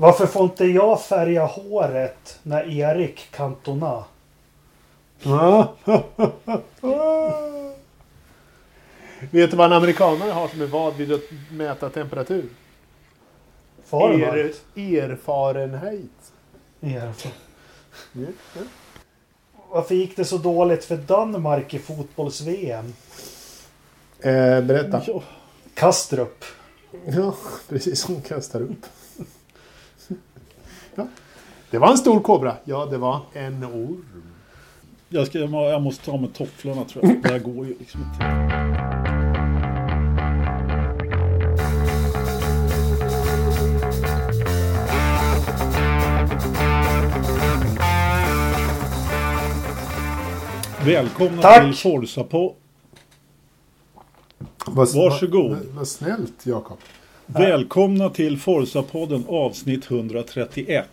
Varför får inte jag färga håret när Erik Cantona? Vet du vad en amerikanare har som är vad vid att mäta temperatur? Fahrenheit? Er, erfarenhet. Erfaren. Varför gick det så dåligt för Danmark i fotbolls-VM? Eh, berätta. Ja. Kastrup. Ja, precis. Hon kastar upp. Ja. Det var en stor kobra. Ja, det var en orm. Jag, ska, jag må- jag måste ta med tofflorna tror jag. Det här går ju liksom inte. Välkomna Tack. till Forza på Varsågod. Vad snällt, Jakob. Välkomna till Forza-podden avsnitt 131.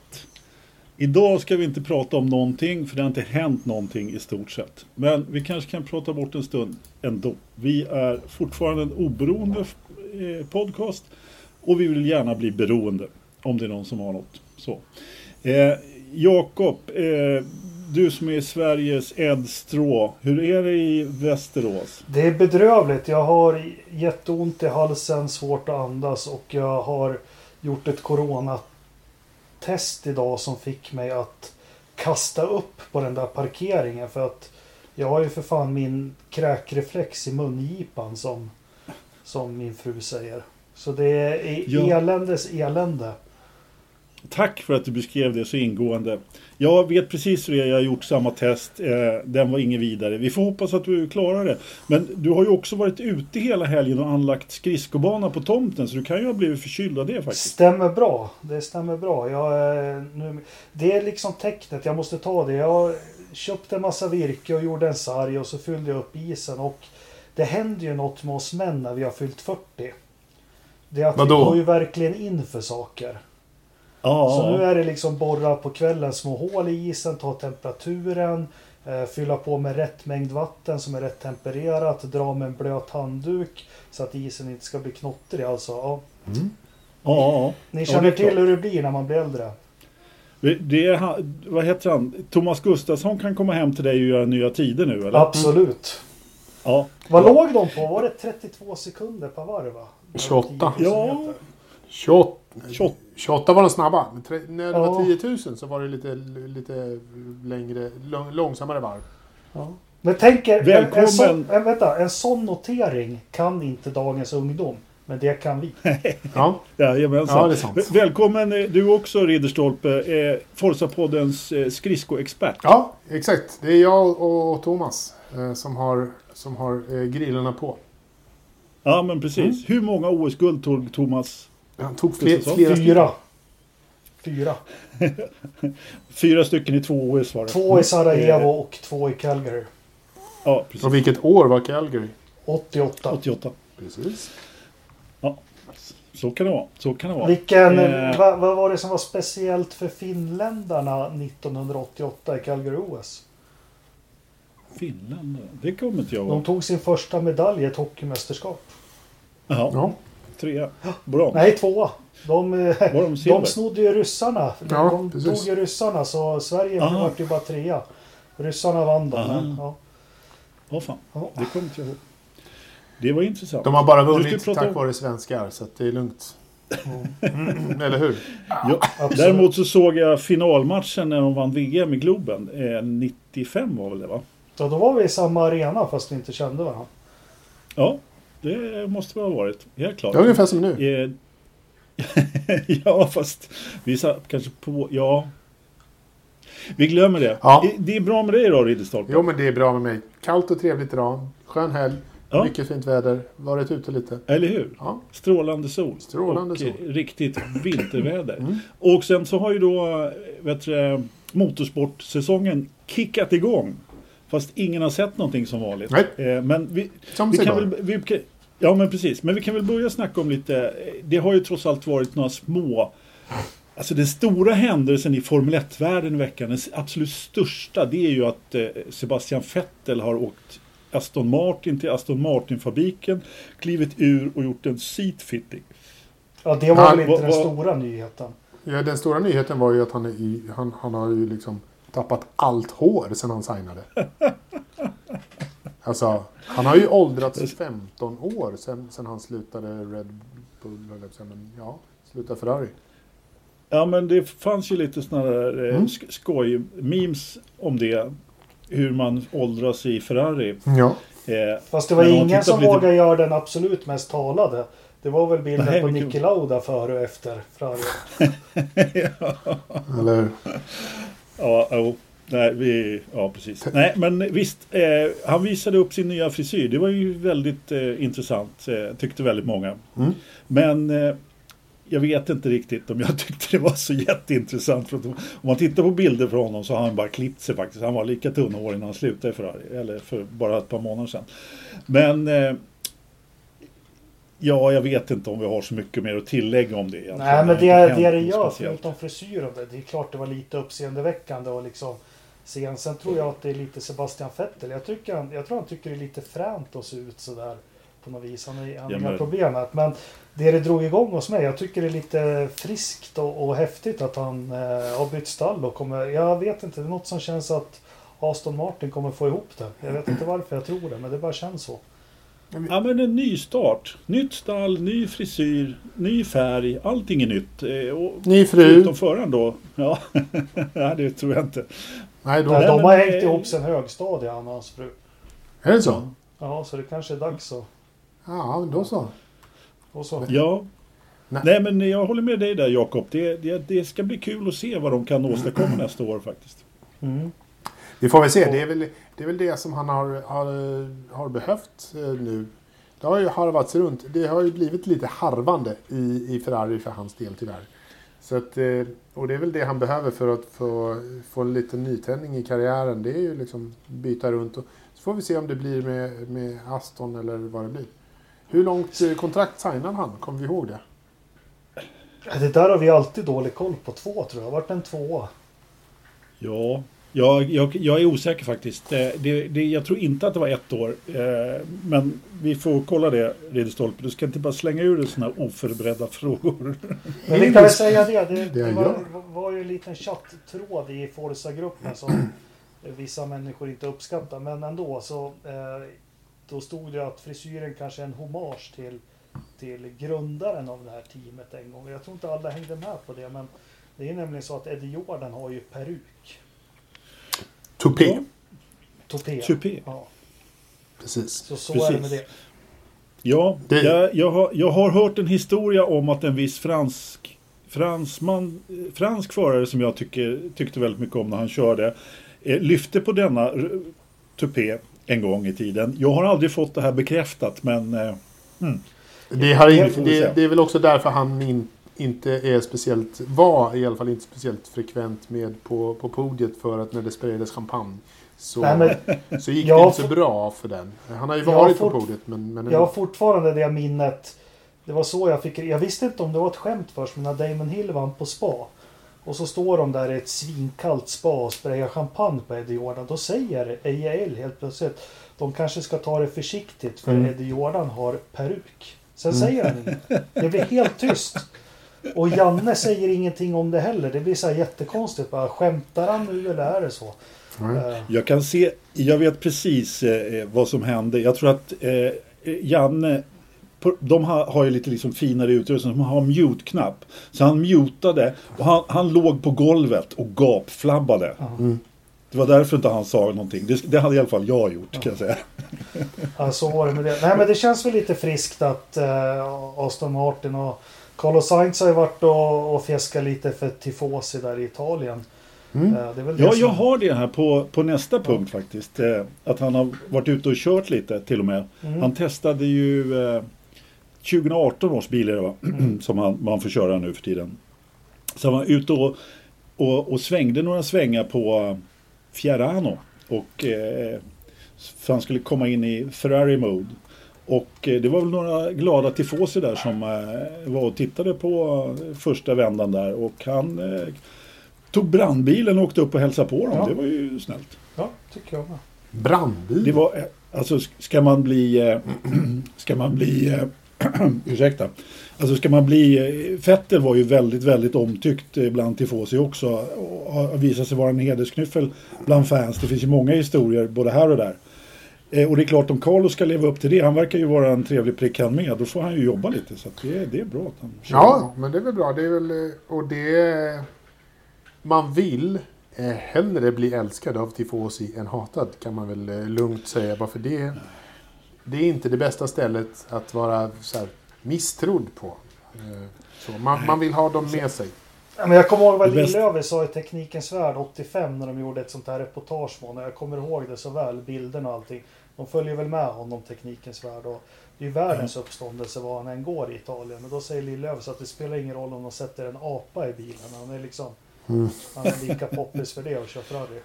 Idag ska vi inte prata om någonting för det har inte hänt någonting i stort sett. Men vi kanske kan prata bort en stund ändå. Vi är fortfarande en oberoende eh, podcast och vi vill gärna bli beroende om det är någon som har något. Så. Eh, Jakob, eh, du som är Sveriges Ed Straw, hur är det i Västerås? Det är bedrövligt. Jag har jätteont i halsen, svårt att andas och jag har gjort ett coronatest idag som fick mig att kasta upp på den där parkeringen för att jag har ju för fan min kräkreflex i mungipan som, som min fru säger. Så det är eländes elände. Tack för att du beskrev det så ingående. Jag vet precis hur det är. Jag har gjort samma test. Eh, den var ingen vidare. Vi får hoppas att du klarar det. Men du har ju också varit ute hela helgen och anlagt skridskobana på tomten. Så du kan ju ha blivit förkyld av det faktiskt. Stämmer bra. Det stämmer bra. Jag, eh, nu, det är liksom tecknet. Jag måste ta det. Jag köpte en massa virke och gjorde en sarg och så fyllde jag upp isen. Och det händer ju något med oss män när vi har fyllt 40. Det är att Vadå? vi går ju verkligen in för saker. Ja, Så nu är det liksom borra på kvällen små hål i isen, ta temperaturen, eh, fylla på med rätt mängd vatten som är rätt tempererat, dra med en blöt handduk så att isen inte ska bli knottrig. Alltså, ja. ja, ja. Ni känner till klart. hur det blir när man blir äldre. Det är, han- vad heter han? Thomas Gustafsson kan komma hem till dig och göra nya tider nu eller? Absolut. Ja. Vad låg de på? Var det 32 sekunder per varv? Va? 28. 10 000 Ja. meter. 28, 28. 28 var de snabba. Men tre, när det Ja. var 10 000 så var det lite, lite längre, lång, långsammare varv. Ja. Men tänk er, en, en, sån, en, vänta, en sån notering kan inte dagens ungdom. Men det kan vi. Ja, Jajamensan. Ja, det är sant. Väl- Välkommen eh, du också Ridderstolpe, eh, Forza-poddens eh, skridskoexpert. ja exakt. Det är jag och Thomas eh, som har, som har eh, grillarna på. Ja men precis. Mm. Hur många OS-guld tog Thomas? Han tog fler, flera Fyra. Fyra. Fyra stycken i två OS var det. Två i Sarajevo Eh, och två i Calgary. Ja, precis. Och vilket år var Calgary? 88. 88. Precis. Ja, så kan det vara. Så kan det vara. Vilken, Eh. vad, vad var det som var speciellt för finländarna 1988 i Calgary OS? Finland, det kommer inte jag De ihåg. tog sin första medalj i ett hockeymästerskap. Ja. Trea. Bra. Nej, tvåa. De, Var de de snodde ju ryssarna. De, Ja, de precis. tog ju ryssarna så Sverige Aha. vart ju bara trea. Ryssarna vann då. Aha. Men, ja. Ja, fan. Ja. Det kommer inte jag ihåg. Det var intressant. De har bara vunnit prata tack vare svenskar, så att det är lugnt. Mm, eller hur? Ja. Däremot så såg jag finalmatchen när de vann VM i Globen. Eh, 95 var väl det va? Ja, då var vi i samma arena fast vi inte kände varandra. Ja, det måste det ha varit. Helt klart. Det är ungefär som nu. Eh, ja, fast vi satt kanske på... Ja. Vi glömmer det. Ja. Det är bra med dig idag, Ridderstolpe. Jo, men det är bra med mig. Kallt och trevligt idag. Skön helg. Ja. Mycket fint väder. Varit ute lite. Eller hur? Ja. Strålande sol. Strålande och sol. riktigt vinterväder. Mm. Och sen så har ju då vet du, motorsportsäsongen kickat igång. Fast ingen har sett någonting som vanligt. Nej. Eh, Men vi, Som vi kan väl, vi, Ja men precis. Men vi kan väl börja snacka om lite. eh, Det har ju trots allt varit några små. Alltså den stora händelsen i Formel 1-världen i veckan. Den absolut största. Det är ju att eh, Sebastian Vettel har åkt Aston Martin till Aston Martin-fabriken. Klivit ur och gjort en seat fitting. Ja, det var Ja, väl inte den stora nyheten. Ja, den stora nyheten var ju att han, är i, han, han har ju liksom tappat allt hår sedan han signade. Alltså, han har ju åldrats 15 år sedan, sedan han slutade Red Bull, men ja, slutade Ferrari. Ja men det fanns ju lite sådana där eh, Mm. sk- skoj, memes om det. Hur man åldras i Ferrari. Ja. Eh, Fast det var ingen som lite- vågade göra den absolut mest talade. Det var väl bilden Nej, på vilken- Niki Lauda före och efter Ferrari. Eller hur? Ja, jo. Nej, vi, ja, precis. Nej, men visst. Eh, han visade upp sin nya frisyr. Det var ju väldigt eh, intressant, eh, tyckte väldigt många. Mm. Men eh, jag vet inte riktigt om jag tyckte det var så jätteintressant. För att, om man tittar på bilder från honom så har han bara klippt sig faktiskt. Han var lika tunn hår innan han slutade i Ferrari. Eller för bara ett par månader sedan. Men eh, Ja, jag vet inte om vi har så mycket mer att tillägga om det. egentligen. Nej men det, hänt det det något gör speciellt. förutom frisyren. Det, det är klart det var lite uppseendeväckande och liksom sen, sen tror jag att det är lite Sebastian Vettel. Jag, tycker han, jag tror han tycker det är lite fränt att se ut sådär på något vis. Han, är- han har Ja, inga men- problem med det. Men det det drog igång hos mig. Jag tycker det är lite friskt och, och häftigt att han eh, har bytt stall och kommer. Jag vet inte. Det är något som känns att Aston Martin kommer få ihop det. Jag vet inte varför jag tror det. Men det bara känns så. Ja men en ny start. Nytt stall, ny frisyr, ny färg. Allting är nytt. Eh, Och Ny fru. Förutom föraren då. Ja, det tror jag inte. Nej, då, Nej, de men har det- hängt ihop sen högstadiet han och hans fru. är det så? Ja, så det kanske är dags att... Ja, men då så. Och så. Ja. Nej. Nej. men jag håller med dig där Jakob. Det, det, det ska bli kul att se vad de kan åstadkomma nästa år faktiskt. Mm. Vi får väl se. Det är väl det, är väl det som han har, har, har behövt eh, nu. Det har ju harvats runt. Det har ju blivit lite harvande i, i Ferrari för hans del tyvärr. Så att, eh, och det är väl det han behöver för att få, få en liten nytändning i karriären. Det är ju liksom byta runt. Och, så får vi se om det blir med, med Aston eller vad det blir. Hur långt eh, kontrakt signar han? Kommer vi ihåg det? Det där har vi alltid dålig koll på. Två tror jag. Vart en tvåa? Ja, jag, jag, jag är osäker faktiskt. Eh, Det, det, jag tror inte att det var ett år. Eh, Men vi får kolla det, Ridderstolpe. Du ska inte bara slänga ur dig sådana oförberedda frågor. Men vi kan väl säga det. Det, Det var, var ju en liten chatttråd i Forza-gruppen som vissa människor inte uppskattar. Men ändå så eh, då stod det att frisyren kanske är en hommage till, till grundaren av det här teamet en gång. Jag tror inte alla hängde med på det. Men det är nämligen så att Eddie Jordan har ju peruk. Tupé. Ja. Tupé. Tupé. Ja, Precis. så så Precis. är det med det. Ja, Det- jag, jag, har, jag har hört en historia om att en viss fransk, fransman, fransk förare som jag tycker, tyckte väldigt mycket om när han körde eh, lyfte på denna tupé en gång i tiden. Jag har aldrig fått det här bekräftat men eh, Det, har Det in, det, det är väl också därför han in, inte är speciellt, var i alla fall inte speciellt frekvent med på, på podiet för att när det sprayades champagne så, Nej, men så gick det inte så bra för den. Han har ju varit på podiet men... men Jag har fortfarande det minnet. Det var så jag fick Jag visste inte om det var ett skämt först, men när Damon Hill vann på spa. Och så står de där i ett svinkallt spa och sprayar champagne på Eddie Jordan. Då säger EJL helt plötsligt de kanske ska ta det försiktigt för Mm. Eddie Jordan har peruk. Sen säger han inget. Det blir helt tyst. Och Janne säger ingenting om det heller. Det blir så här jättekonstigt. Bara, skämtar han nu eller är det så? Eh, jag kan se, jag vet precis eh, vad som hände. Jag tror att eh, Janne på- de har, har ju lite liksom finare utrustning. De har mute-knapp. Så han mutade och han, han låg på golvet och gapflabbade. Mm. Det var därför inte han sa någonting. Det, det hade i alla fall jag gjort kan jag säga. Ja, så var det med det. Nej, men det känns väl lite friskt att eh, Aston Martin och Carlos Sainz har ju varit och, och fjäskat lite för Tifosi där i Italien. Mm. Eh, Ja, som- jag har det här på, på nästa punkt faktiskt. Eh, att han har varit ute och kört lite till och med. Mm. Han testade ju eh, 2018 års bil är det va? som han, man får köra nu för tiden. Så han var ute och, och, och svängde några svängar på eh, Fiorano. Och eh, för han skulle komma in i Ferrari mode. Och eh, det var väl några glada tifosi där som eh, var och tittade på eh, första vändan där. Och han eh, tog brandbilen och åkte upp och hälsade på dem. Ja. Det var ju snällt. Ja, tycker jag med. Brandbil? Det var, alltså ska man bli, eh, ska man bli, eh, ursäkta, Alltså ska man bli... Fettel var ju väldigt, väldigt omtyckt bland tifosi också. Och visat sig vara en hedersknyffel bland fans. Det finns ju många historier både här och där. Eh, och det är klart om Carlos ska leva upp till det. Han verkar ju vara en trevlig prick han med. Då får han ju jobba lite. Så det, det är bra att han kör. Ja, men det är väl bra. Det är väl, eh, och det... Man vill eh, hellre bli älskad av tifosi än hatad kan man väl eh, lugnt säga. Bara för det, det är inte det bästa stället att vara så här, misstrodd på. Eh, Så man, man vill ha dem med sig. Ja, men jag kommer ihåg vad Lillövis sa i Teknikens Värld 85 när de gjorde ett sånt här reportage med honom. Jag kommer ihåg det så väl, bilderna och allting. De följer väl med honom, Teknikens Värld. Och det är ju världens uppståndelse var han än går i Italien. Men då säger Lillövis att det spelar ingen roll om de sätter en apa i bilen. Han är liksom... Mm. Han är lika poppis för det och kör Ferrari.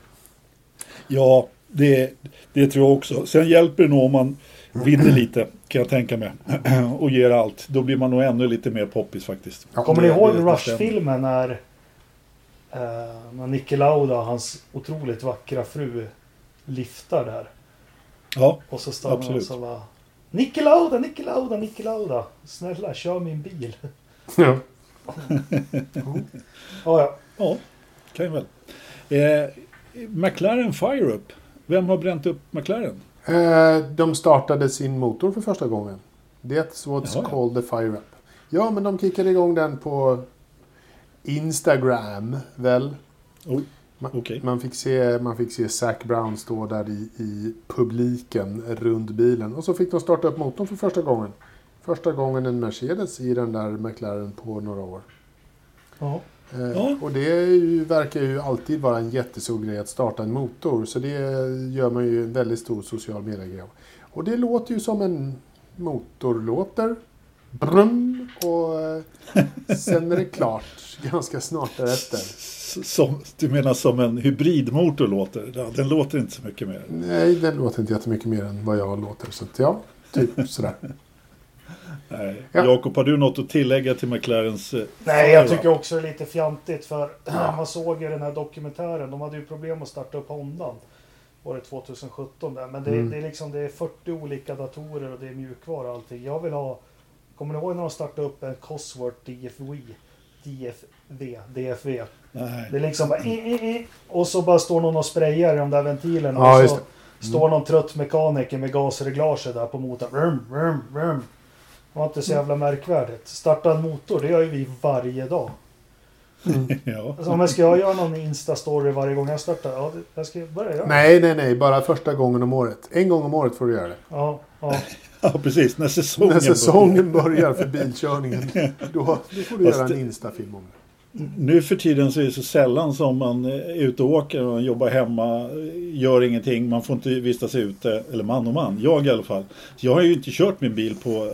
Ja, det, det tror jag också. Sen hjälper det nog om man vinner lite, kan jag tänka mig. Och ger allt. Då blir man nog ännu lite mer poppis faktiskt. Ja, Kommer ni det- ihåg Rush-filmen när, eh, när Niki Lauda och hans otroligt vackra fru liftar där? Ja, Och så stannar han och Absolut. så bara Niki Lauda, Niki Lauda, Niki Lauda. Snälla, kör min bil. Ja. Ja, ja. ja kan jag väl. Eh, McLaren Fire Up. Vem har bränt upp McLaren? Eh, De startade sin motor för första gången. That's what's Jaha, ja. called the fire up. Ja, men de kickade igång den på Instagram, väl? Man, okej. man, fick se, man fick se Zac Brown stå där i, i publiken runt bilen. Och så fick de starta upp motorn för första gången. Första gången en Mercedes i den där McLaren på några år. ja. Eh, Ja. Och det ju, verkar ju alltid vara en jättestor grej att starta en motor. Så det gör man ju en väldigt stor social mediegrej av. Och det låter ju som en motor låter. Brum! Och eh, sen är det klart ganska snart därefter. Som, du menar som en hybridmotor låter? Den låter inte så mycket mer. Nej, den låter inte jättemycket mer än vad jag låter. Så att, ja, typ sådär. Nej. Ja. Jakob, har du något att tillägga till McLarens? eh, Nej, jag tycker också det är lite fjantigt för man såg ju den här dokumentären. De hade ju problem att starta upp Hondan. Var det 2017 där. Men det, Mm. det är liksom det är 40 olika datorer och det är mjukvara och allting. Jag vill ha... Kommer ni ihåg när de startade upp en Cosworth DFV? DFV, DFV. Nej. Det är liksom bara... eh, eh, eh, Och så bara står någon och sprayar i de där ventilerna. Ja, och så står någon trött mekaniker med gasreglaget där på motorn. Vrum, vrum, vrum. Det var inte så jävla märkvärdigt. Starta en motor, det gör ju vi varje dag. ja. Alltså, om jag ska göra någon Insta-story varje gång jag startar, ja, jag ska börja göra. Nej, nej, nej. Bara första gången om året. En gång om året får du göra det. Ja, ja. ja, precis. När säsongen, När säsongen börjar för bilkörningen. Då, då får du Fast göra en Insta-film om det. Nu för tiden så är det så sällan som man är ute och åker och jobbar hemma, gör ingenting, man får inte vistas ute, eller man och man, jag i alla fall. Så jag har ju inte kört min bil på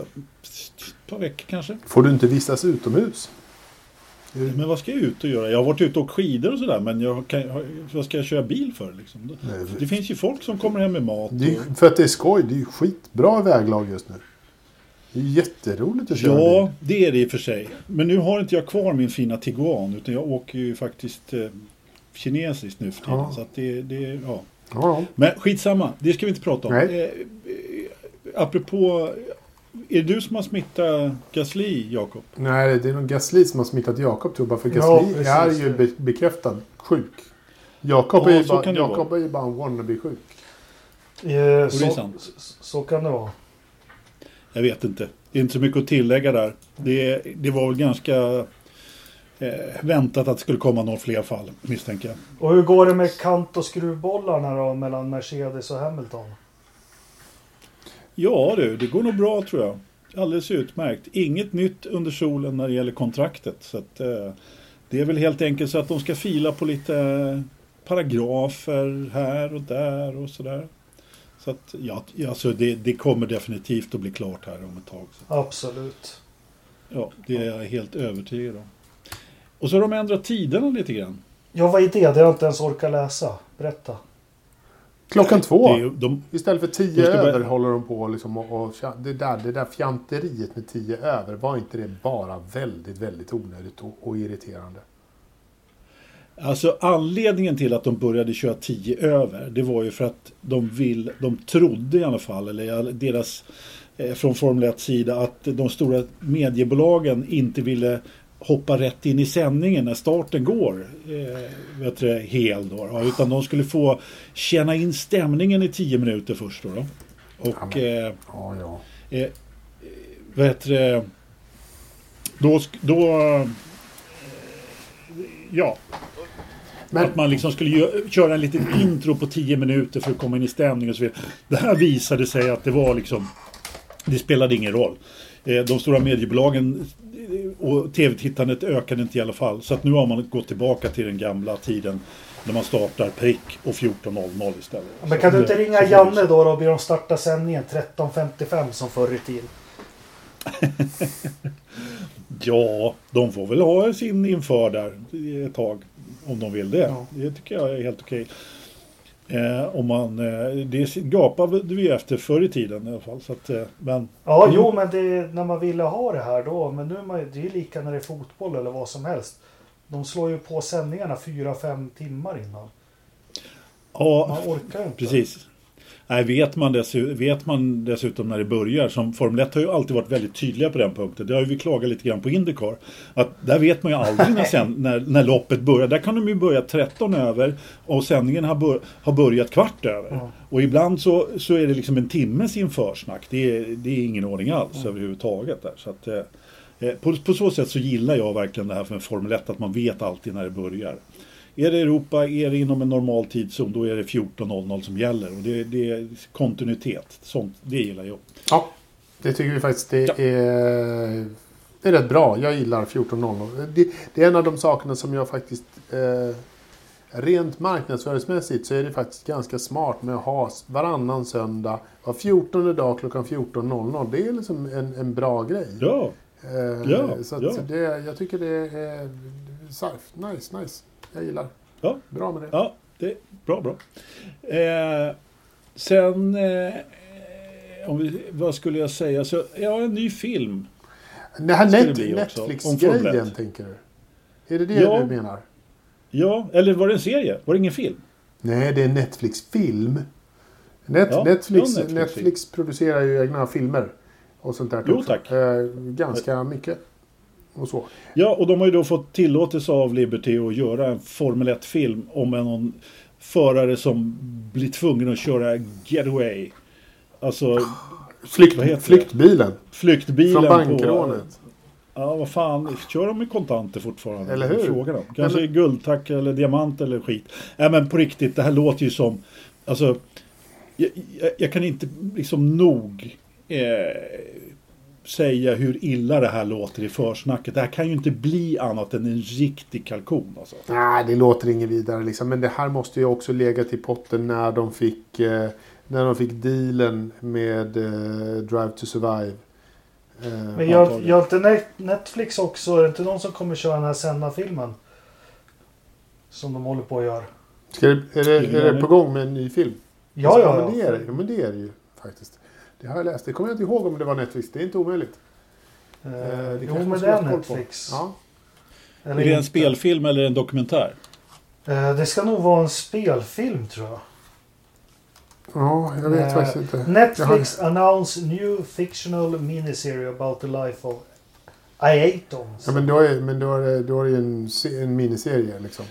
ett par veckor kanske. Får du inte vistas utomhus? Men vad ska jag ut och göra? Jag har varit ute och åkt skidor och sådär, men jag kan, vad ska jag köra bil för liksom? Nej, Det finns ju folk som kommer hem med mat. Och, för att det är skoj. Det är ju skitbra väglag just nu. Det är jätteroligt att köra ja, bil. det är det i och för sig. Men nu har inte jag kvar min fina Tiguan, utan jag åker ju faktiskt eh, kinesiskt nu för tiden. Ja. Så att det, det, ja. Ja, ja. Men skitsamma, det ska vi inte prata om. Nej. Eh, eh, apropå, är det du som har smittat Gasly, Jakob? Nej, det är nog Gasly som har smittat Jakob tror jag. För Ja, Gasly precis. är ju be bekräftad sjuk. Jakob Ja, är, ju bara. Jakob är ju bara en wannabe-sjuk. Eh, så, så, så kan det vara. Jag vet inte. Det är inte så mycket att tillägga där. Det, det var väl ganska eh, väntat att det skulle komma några fler fall, misstänker jag. Och hur går det med kant och skruvbollarna då mellan Mercedes och Hamilton? Ja du, det går nog bra tror jag. Alldeles utmärkt. Inget nytt under solen när det gäller kontraktet. Så att, eh, det är väl helt enkelt så att de ska fila på lite paragrafer här och där och sådär. Så att ja, alltså det, det kommer definitivt att bli klart här om ett tag. Så, Absolut. ja, det är jag helt övertygad om. Och så har de ändrat tiderna lite grann. Ja, vad är det? Det har jag inte ens orkat läsa. Berätta. Klockan två. Det de, Istället för tio De börja- över håller de på liksom och, och det, där, det där fjanteriet med tio över. Var inte det bara väldigt, väldigt onödigt och, och irriterande? Alltså anledningen till att de började köra 10 över det var ju för att de vill, de trodde i alla fall, eller deras eh, från Formel 1 sida att de stora mediebolagen inte ville hoppa rätt in i sändningen när starten går eh, vet du, hel då, då, utan de skulle få känna in stämningen i tio minuter först då. då. Och eh, Ja, ja. eh, vet du, då, då eh, ja, Men, att man liksom skulle gö- köra en liten intro på 10 minuter för att komma in i stämning och så vidare. Det här visade sig att det var liksom Det spelade ingen roll. Eh, De stora mediebolagen eh, och tv-tittandet ökade inte i alla fall. Så att nu har man gått tillbaka till den gamla tiden när man startar prick och 14.00 istället. Men kan du inte ringa Janne då och be dem starta sändningen 13.55 som förr i tiden? Ja, de får väl ha sin inför där ett tag. Om de vill det. Ja. Det tycker jag är helt okej. Eh, om man, eh, det gapade vi efter förr i tiden i alla fall. Så att, eh, men Ja, Mm. jo, men det är när man ville ha det här då. Men nu är man, det är lika när det är fotboll eller vad som helst. De slår ju på sändningarna 4-5 timmar innan. ja, Man orkar ju inte. precis. Nej, vet, man dessutom, vet man dessutom när det börjar, som Formel 1 har ju alltid varit väldigt tydliga på den punkten. Det har ju vi klagat lite grann på Indycar. Att där vet man ju aldrig när, sen, när, när loppet börjar. Där kan de ju börja 13 över och sändningen har, bör, har börjat kvart över. Ja. Och ibland så, så är det liksom en timmes införsnack. Det är, det är ingen ordning alls överhuvudtaget. Där. Så att, eh, eh, på, på så sätt så gillar jag verkligen det här med Formel 1, att man vet alltid när det börjar. Är det Europa, är det inom en normal tidszon, då är det 14.00 som gäller. Och det, det är kontinuitet. Sånt, det gillar jag. ja, det tycker vi faktiskt det Ja. är, det är rätt bra. Jag gillar 14.00. Det, det är en av de sakerna som jag faktiskt eh, Rent marknadsföringsmässigt så är det faktiskt ganska smart med att ha varannan söndag var 14 dag klockan 14.00. Det är liksom en, en bra grej. Ja, Eh, Ja, så ja. Det, jag tycker det är sarf. Nice, nice. Jag gillar. Ja. Bra med det. ja det bra, bra. Eh, sen, eh, om vi, vad skulle jag säga? Så, ja, en ny film. Det här net, Netflix-grejen Formel 1. tänker du? Är det det Ja. du menar? Ja, eller var det en serie? Var det ingen film? Nej, det är Netflix-film. Net, Ja, Netflix, Netflix, Netflix. producerar ju egna filmer. Och sånt där Jo, också. tack. Eh, ganska mycket. Och så. Ja, och de har ju då fått tillåtelse av Liberty att göra en Formel 1-film om en någon förare som blir tvungen att köra getaway. Alltså Flykt, flyktbilen. flyktbilen Från på... bankrånet. Ja, vad fan. Kör de med kontanter fortfarande? Eller hur? Frågan om. Kanske men- guldtack eller diamant eller skit. Nej, men på riktigt. Det här låter ju som... Alltså... Jag, jag, jag kan inte liksom nog eh, säga hur illa det här låter i försnacket. Det här kan ju inte bli annat än en riktig kalkon. Alltså. Nej, det låter inget vidare liksom. Men det här måste ju också lägga till potten när de fick, eh, när de fick dealen med eh, Drive to Survive. Eh, Men gör, inte Net- Netflix också, är det inte någon som kommer köra den här Senna-filmen? Som de håller på att göra. ska det, är, det, är det på gång med en ny film? Ja, ja, Men det är det, ja. ja, men det är det ju faktiskt. Det har jag läst. Det kommer jag inte ihåg om det var Netflix. Det är inte omöjligt. Eh, Eh, det jo, men det är. Netflix. Ja. Eller Är det en spelfilm eller en dokumentär? Eh, det ska nog vara en spelfilm tror jag. ja, jag vet Eh, faktiskt inte. Netflix announce new fictional miniserie about the life of Ayrton. Ja, men då är, men då är, det, då är det en, se- en miniserie liksom.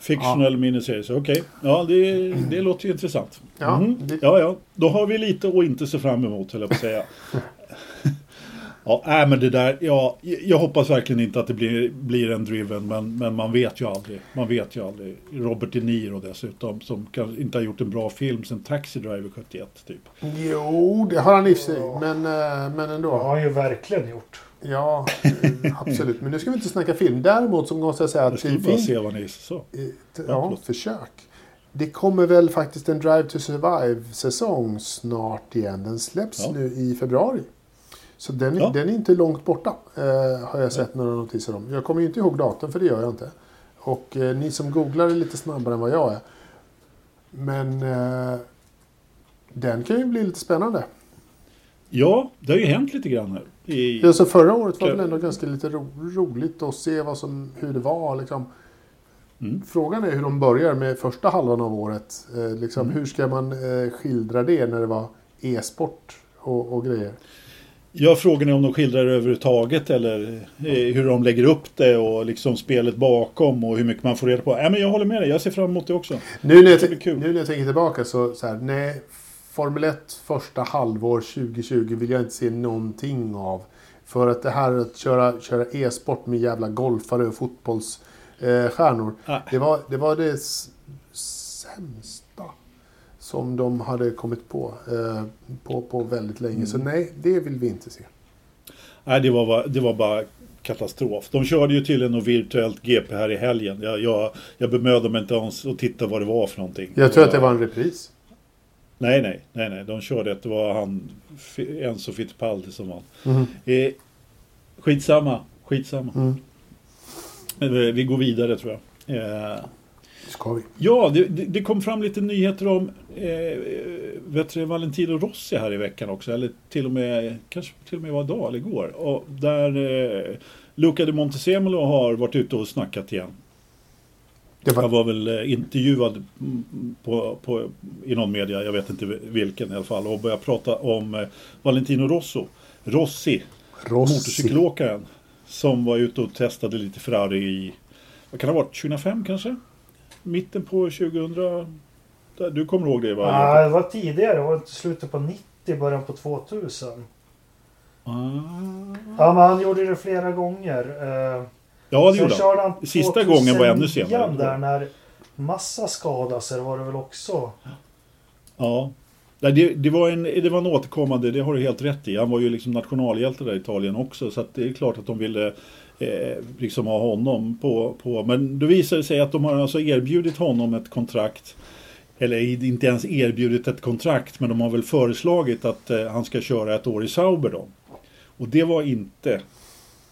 Fictional miniserie, så okej. Ja, det, det låter ju intressant. Ja, det- ja, ja. Då har vi lite att inte se fram emot, höll jag på att säga. ja, nej, men det där, ja, jag hoppas verkligen inte att det blir, blir en driven, men, men man vet ju aldrig. Man vet ju aldrig. Robert De Niro dessutom, som kanske inte har gjort en bra film sedan Taxi Driver 71, typ. Jo, det har han i sig. Men, eh, men Det ändå. har han ju verkligen gjort. Ja, eh, absolut. Men nu ska vi inte snacka film. Däremot så måste jag säga Jag att skulle det bara se vad ni sa. Ja, försök. Det kommer väl faktiskt en Drive to Survive-säsong snart igen. Den släpps Ja. nu i februari. Så den, är- Ja. den är inte långt borta, eh, har jag sett några notiser om. Jag kommer ju inte ihåg datum, för det gör jag inte. Och eh, ni som googlar är lite snabbare än vad jag är. Men eh, den kan ju bli lite spännande. Ja, det har ju hänt lite grann här. I, Alltså förra året var väl ändå ganska lite ro roligt att se vad som, hur det var. Liksom. Mm. Frågan är hur de börjar med första halvan av året. Eh, liksom, Mm. Hur ska man eh, skildra det när det var e-sport och, och grejer? Ja, frågan är om de skildrar det överhuvudtaget eller eh, hur de lägger upp det och liksom spelet bakom och hur mycket man får reda på. Nej, men jag håller med dig, jag ser fram emot det också. Nu när, jag, Det nu när jag tänker tillbaka så, så här, nej. Formel 1 första halvår 2020 vill jag inte se någonting av. För att det här att köra, köra e-sport med jävla golfare och fotbollsstjärnor. Eh, Nej. det, var, det var det sämsta som de hade kommit på eh, på, på väldigt länge. Så nej, det vill vi inte se. Nej, det var, det var bara katastrof. De körde ju tydligen något virtuellt GP här i helgen. Jag, jag, jag bemödde mig inte ens att titta vad det var för någonting. Jag tror att det var en repris. Nej, nej, nej, nej. De körde att det var han, Enzo Fittipaldi som vann. Mhm. Eh, skitsamma, skitsamma. Mm. Eh, Vi går vidare tror jag. Eh, Ska vi? ja, det, det kom fram lite nyheter om eh, vet du, Valentino Rossi här i veckan också. Eller till och med, kanske till och med var idag eller igår. Och där eh, Luca de Montesemolo har varit ute och snackat igen. Det Han var, var väl eh, intervjuad på, på, i någon media, jag vet inte vilken i alla fall, och började prata om eh, Valentino Rosso, Rossi, Rossi. motorcykelåkaren, som var ute och testade lite Ferrari i, vad kan det ha varit, 2005 kanske? Mitten på 2000? Där, Du kommer ihåg det va? Nej, det var tidigare. Det var inte slutet på 90, början på 2000. Ah. Ja, men han gjorde det flera gånger. Ja, det sen gjorde han. han Sista gången var ännu senare. 2009 där när Massa skadade sig var det väl också. Ja. Det, det, var en, det var en återkommande, det har du helt rätt i. Han var ju liksom nationalhjälte där i Italien också. Så det är klart att de ville eh, liksom ha honom på, på... Men då visade det sig att de har alltså erbjudit honom ett kontrakt. Eller inte ens erbjudit ett kontrakt, men de har väl föreslagit att eh, han ska köra ett år i Sauber då. Och det var inte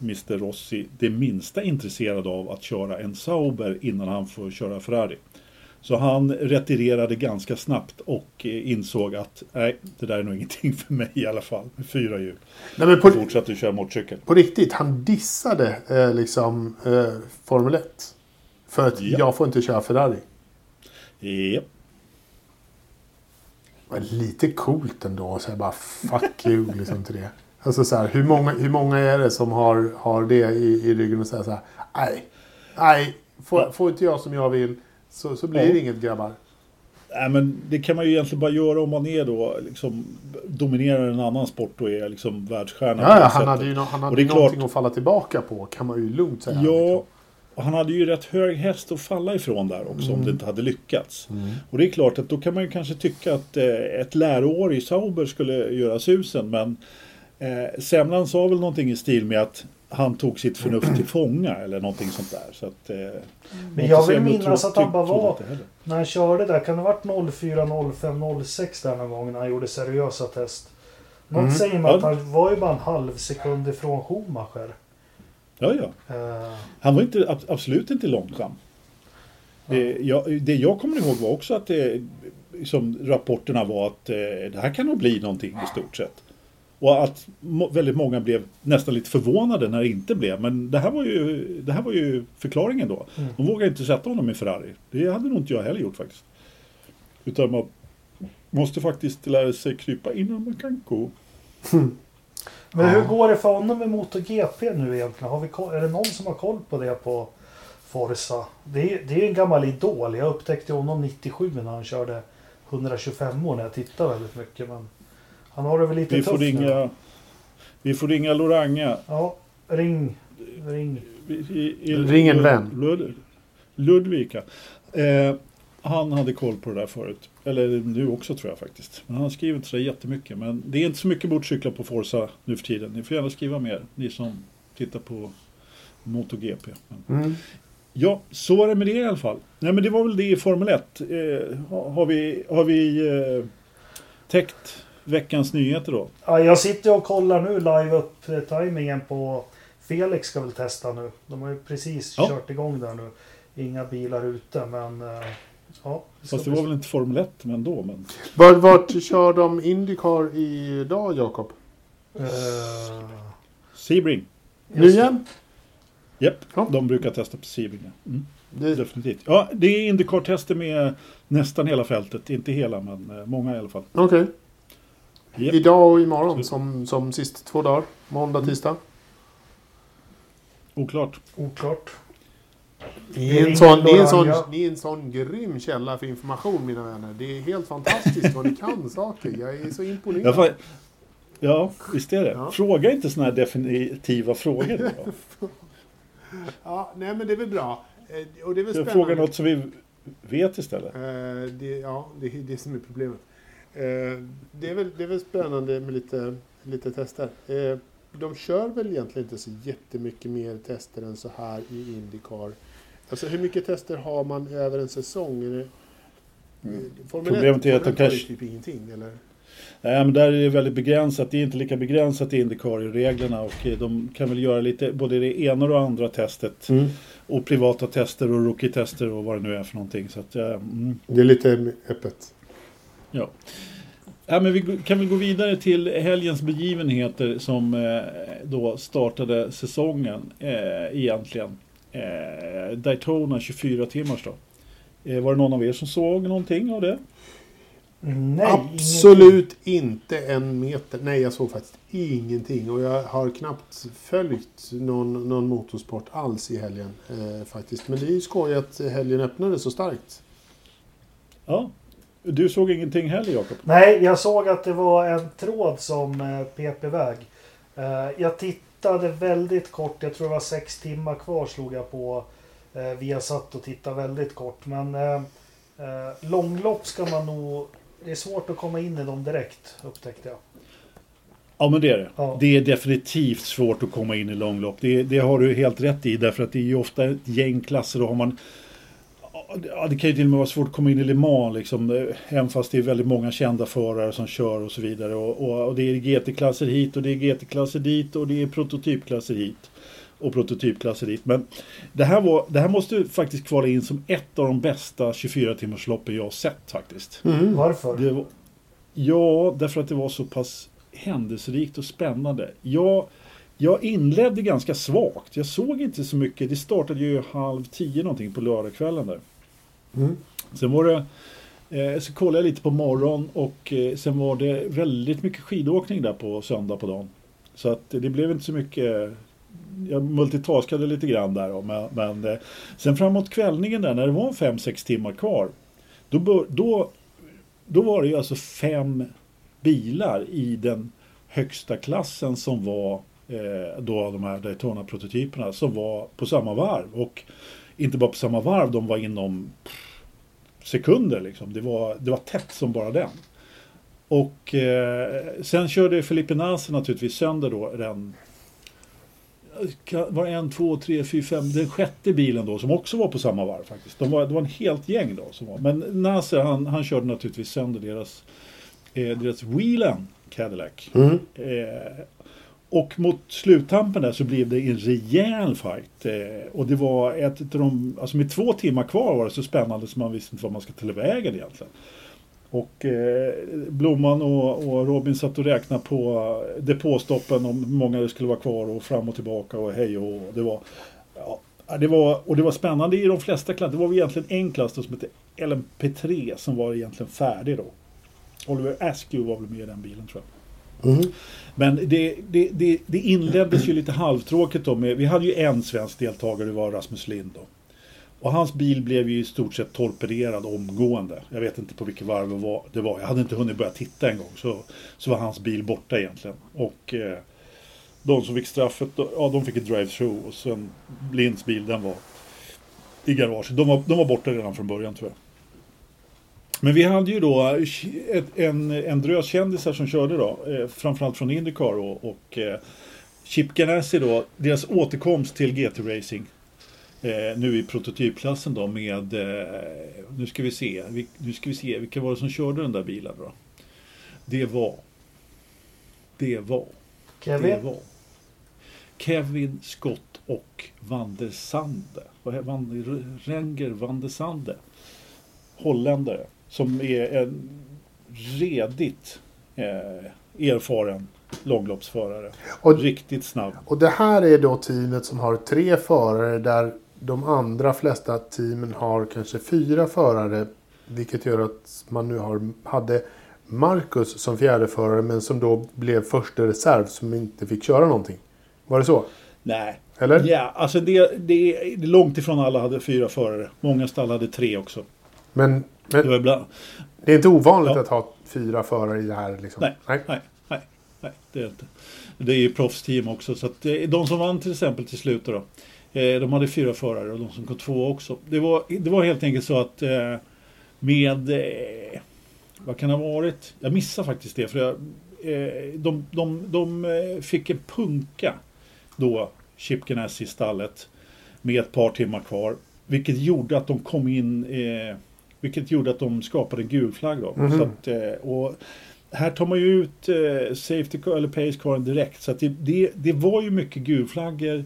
Mr Rossi det minsta intresserad av att köra en Sauber innan han får köra Ferrari. Så han retirerade ganska snabbt och eh, insåg att nej, det där är nog ingenting för mig i alla fall. Med fyra hjul. Nej, men Och på, fortsatte köra motorcykel. på riktigt, han dissade eh, liksom eh, Formel 1. För att Ja. jag får inte köra Ferrari. Men lite coolt ändå att säga bara fuck you liksom till det. Alltså så här, hur många, hur många är det som har, har det i, i ryggen och säger så här, nej, nej, får, får inte jag som jag vill så, så blir Ja. det inget grabbar. Nej, men det kan man ju egentligen bara göra om man är då liksom dominerar en annan sport och är liksom världsstjärna. Ja, ja, han hade ju, nå- han Och hade ju klart- någonting att falla tillbaka på kan man ju lugnt säga. Ja, och han hade ju rätt hög häst att falla ifrån där också om det inte hade lyckats. Och det är klart att då kan man ju kanske tycka att eh, ett läroår i Sauber skulle göra susen. Men eh, Semlan sa väl någonting i stil med att han tog sitt förnuft till fånga eller någonting sånt där. Så att, eh, Men jag vill minnas att han bara trodde var-. När han körde där, kan det ha varit 04, 05, 06 där någon gång när han gjorde seriösa test? Något Mm. säger mig Ja. att han var ju bara en halv sekund ifrån Schumacher. Ja, ja. Eh, Han var inte, ab- absolut inte långsam. Det, jag, det jag kommer ihåg var också att det, som rapporterna var att eh, det här kan nog bli någonting i stort sett. Och att väldigt många blev nästan lite förvånade när det inte blev. Men det här var ju, det här var ju förklaringen då. Mm. De vågade inte sätta honom i Ferrari. Det hade nog inte jag heller gjort faktiskt. Utan man måste faktiskt lära sig krypa innan man kan gå. Men hur går det för honom med MotoGP nu egentligen? Har vi, är det någon som har koll på det på Forza? Det är, det är en gammal idol. Jag upptäckte honom 97 när han körde 125 år när jag tittade väldigt mycket. Men han har det väl lite Vi tufft får nu. ringa, vi får ringa Loranga. Ja, ring. Ring. I, i, i, Ring en vän. Lud, Ludvika. Eh, han hade koll på det där förut. Eller nu också tror jag faktiskt. Men han skriver inte så jättemycket. Men det är inte så mycket motorcyklar på Forza nu för tiden. Ni får gärna skriva mer. Ni som tittar på MotoGP. Men, Mm. ja, så var det med det i alla fall. Nej men det var väl det i Formel 1. Eh, har, har vi, har vi eh, täckt veckans nyheter då? Ja, jag sitter och kollar nu live upp eh, timingen på Felix ska väl testa nu. De har ju precis Ja. kört igång där nu. Inga bilar ute men... eh, Ja, det Fast det var väl inte Formel 1 men ändå. Men... Vart, vart kör de Indycar idag, Jakob? Eh, Sebring. Nu igen? Japp, Ja. de brukar testa på Sebring. Mm. Det, Definitivt. Ja, det är Indycar-tester med nästan hela fältet. Inte hela, men många i alla fall. Okej. Japp. Idag och imorgon som, som sist två dagar. Måndag, tisdag. Oklart. Oklart. Ni är, en sån, ingen ni, är en sån, Loranja. ni är en sån grym källa för information mina vänner. Det är helt fantastiskt vad ni kan saker. Jag är så Ja, imponerad. ja visst är det. Ja. Fråga inte sådana här definitiva frågor. Ja, nej men det är väl bra. Eh, Och det är väl spännande. Fråga något som vi vet istället. Eh, det, ja, det är det som är problemet. Eh, det, är väl, det är väl spännande med lite, lite tester. Eh, de kör väl egentligen inte så jättemycket mer tester än så här i Indycar. Alltså hur mycket tester har man över en säsong? Är det, Mm. Formel Problemet 1, är att de Formel 1 har kanske- typ ingenting, eller? Nej, men där är det väldigt begränsat. Det är inte lika begränsat i Indycar i reglerna och eh, de kan väl göra lite både det ena och det andra testet. Och privata tester och rookie-tester och vad det nu är för någonting. Så att, mm, Det är lite öppet. Ja. Ja, men vi kan väl gå vidare till helgens begivenheter som eh, då startade säsongen eh, egentligen. Eh, Daytona 24 timmars då. Eh, var det någon av er som såg någonting av det? Nej, Absolut inte en meter. Nej, jag såg faktiskt ingenting. Och jag har knappt följt någon, någon motorsport alls i helgen. Eh, faktiskt. Men det är ju skoj att helgen öppnade så starkt. Ja. Du såg ingenting heller Jakob? Nej, jag såg att det var en tråd som eh, pep iväg. Eh, Jag tittade väldigt kort. Jag tror det var sex timmar kvar slog jag på. Eh, Vi har satt och tittade väldigt kort. Men långlopp ska man nog... Det är svårt att komma in i dem direkt upptäckte jag. Ja men det är det. Ja. Det är definitivt svårt att komma in i långlopp. Det, det har du helt rätt i därför att det är ju ofta ett gäng klasser. Då har man, ja, det kan ju till och med vara svårt att komma in i Le Mans liksom, även fast det är väldigt många kända förare som kör och så vidare. Och, och, och det är GT-klasser hit och det är GT-klasser dit och det är prototypklasser hit. Och prototypklasser dit. Men det här, var, det här måste faktiskt kvala in som ett av de bästa 24-timmarsloppen jag har sett faktiskt. Varför? Det var, ja, därför att det var så pass händelserikt och spännande. Jag, jag inledde ganska svagt. Jag såg inte så mycket. Det startade ju halv tio någonting på lördagskvällen där. Mm. Sen var det eh, så kollade jag lite på morgon och eh, sen var det väldigt mycket skidåkning där på söndag på dagen. Så att det blev inte så mycket eh, jag multitaskade lite grann där då, men, men eh, sen framåt kvällningen där när det var fem sex timmar kvar då, bör, då, då var det ju alltså fem bilar i den högsta klassen som var eh, då de här Daytona-prototyperna som var på samma varv. Och inte bara på samma varv, de var inom sekunder liksom. Det var, det var tätt som bara den. Och eh, sen körde Felipe Nasr naturligtvis sönder då den var en, två, tre, fyra, fem, den sjätte bilen då som också var på samma varv faktiskt. De var, det var en helt gäng då som var. Men Nasser han, han körde naturligtvis sönder deras, eh, deras Whelan Cadillac. Mm. Eh, och mot sluttampen där så blev det en rejäl fight. Eh, och det var ett av de, alltså med två timmar kvar var det så spännande så man visste inte vad man ska ta vägen egentligen. Och eh, Blomman och, och Robin satt och räknade på depåstoppen om hur många det skulle vara kvar och fram och tillbaka och hej och hå. det var, ja, det var Och det var spännande i de flesta klasser. Det var väl egentligen en klass då som hette LMP3 som var egentligen färdig då. Oliver Askew var väl med i den bilen tror jag. Mm. Men det, det, det, det inleddes ju lite halvtråkigt då med, vi hade ju en svensk deltagare, det var Rasmus Lind då. Och hans bil blev ju i stort sett torpederad omgående. Jag vet inte på vilket varv det var. Jag hade inte hunnit börja titta en gång. Så, så var hans bil borta egentligen. Och eh, de som fick straffet, ja de fick ett drive-through. Och sen Linds bil, den var i garaget. De var, de var borta redan från början tror jag. Men vi hade ju då ett, en, en drös kändisar som körde då. Eh, framförallt från Indycar och, och eh, Chip Ganassi då. Deras återkomst till GT-racing. Eh, nu i prototypklassen då med, eh, nu ska vi se, vi, nu ska vi se, vilka var det som körde den där bilen då? Det var, det var, det Kevin? var Kevin Scott och Van der Sande. Van, Renger Van der Sande. Holländare. Som är en redigt eh, erfaren långloppsförare. Och, Riktigt snabb. och det här är då teamet som har tre förare där de andra flesta teamen har kanske fyra förare. Vilket gör att man nu har, hade Marcus som fjärde förare men som då blev första reserv som inte fick köra någonting. Var det så? Nej. Eller? Ja, alltså det, det, det är långt ifrån alla hade fyra förare. Många stall hade tre också. Men, Det men var ibland... det är inte ovanligt Ja. att ha fyra förare i det här liksom? Nej. Nej, nej, nej, det är det inte. Det är ju proffsteam också. Så att eh, de som vann till exempel till slut då. eh, De hade fyra förare och de som kom två också. Det var, det var helt enkelt så att eh, med... Vad kan det ha varit? Jag missar faktiskt det. För jag, de, de, de fick en punka då, Chip Ganassi i stallet. Med ett par timmar kvar. Vilket gjorde att de kom in... Vilket gjorde att de skapade en gul flagg då. Mhm. Så att, eh, och här tar man ju ut eh, safety car, eller pace caren direkt. Så det, det, det var ju mycket gulflaggor.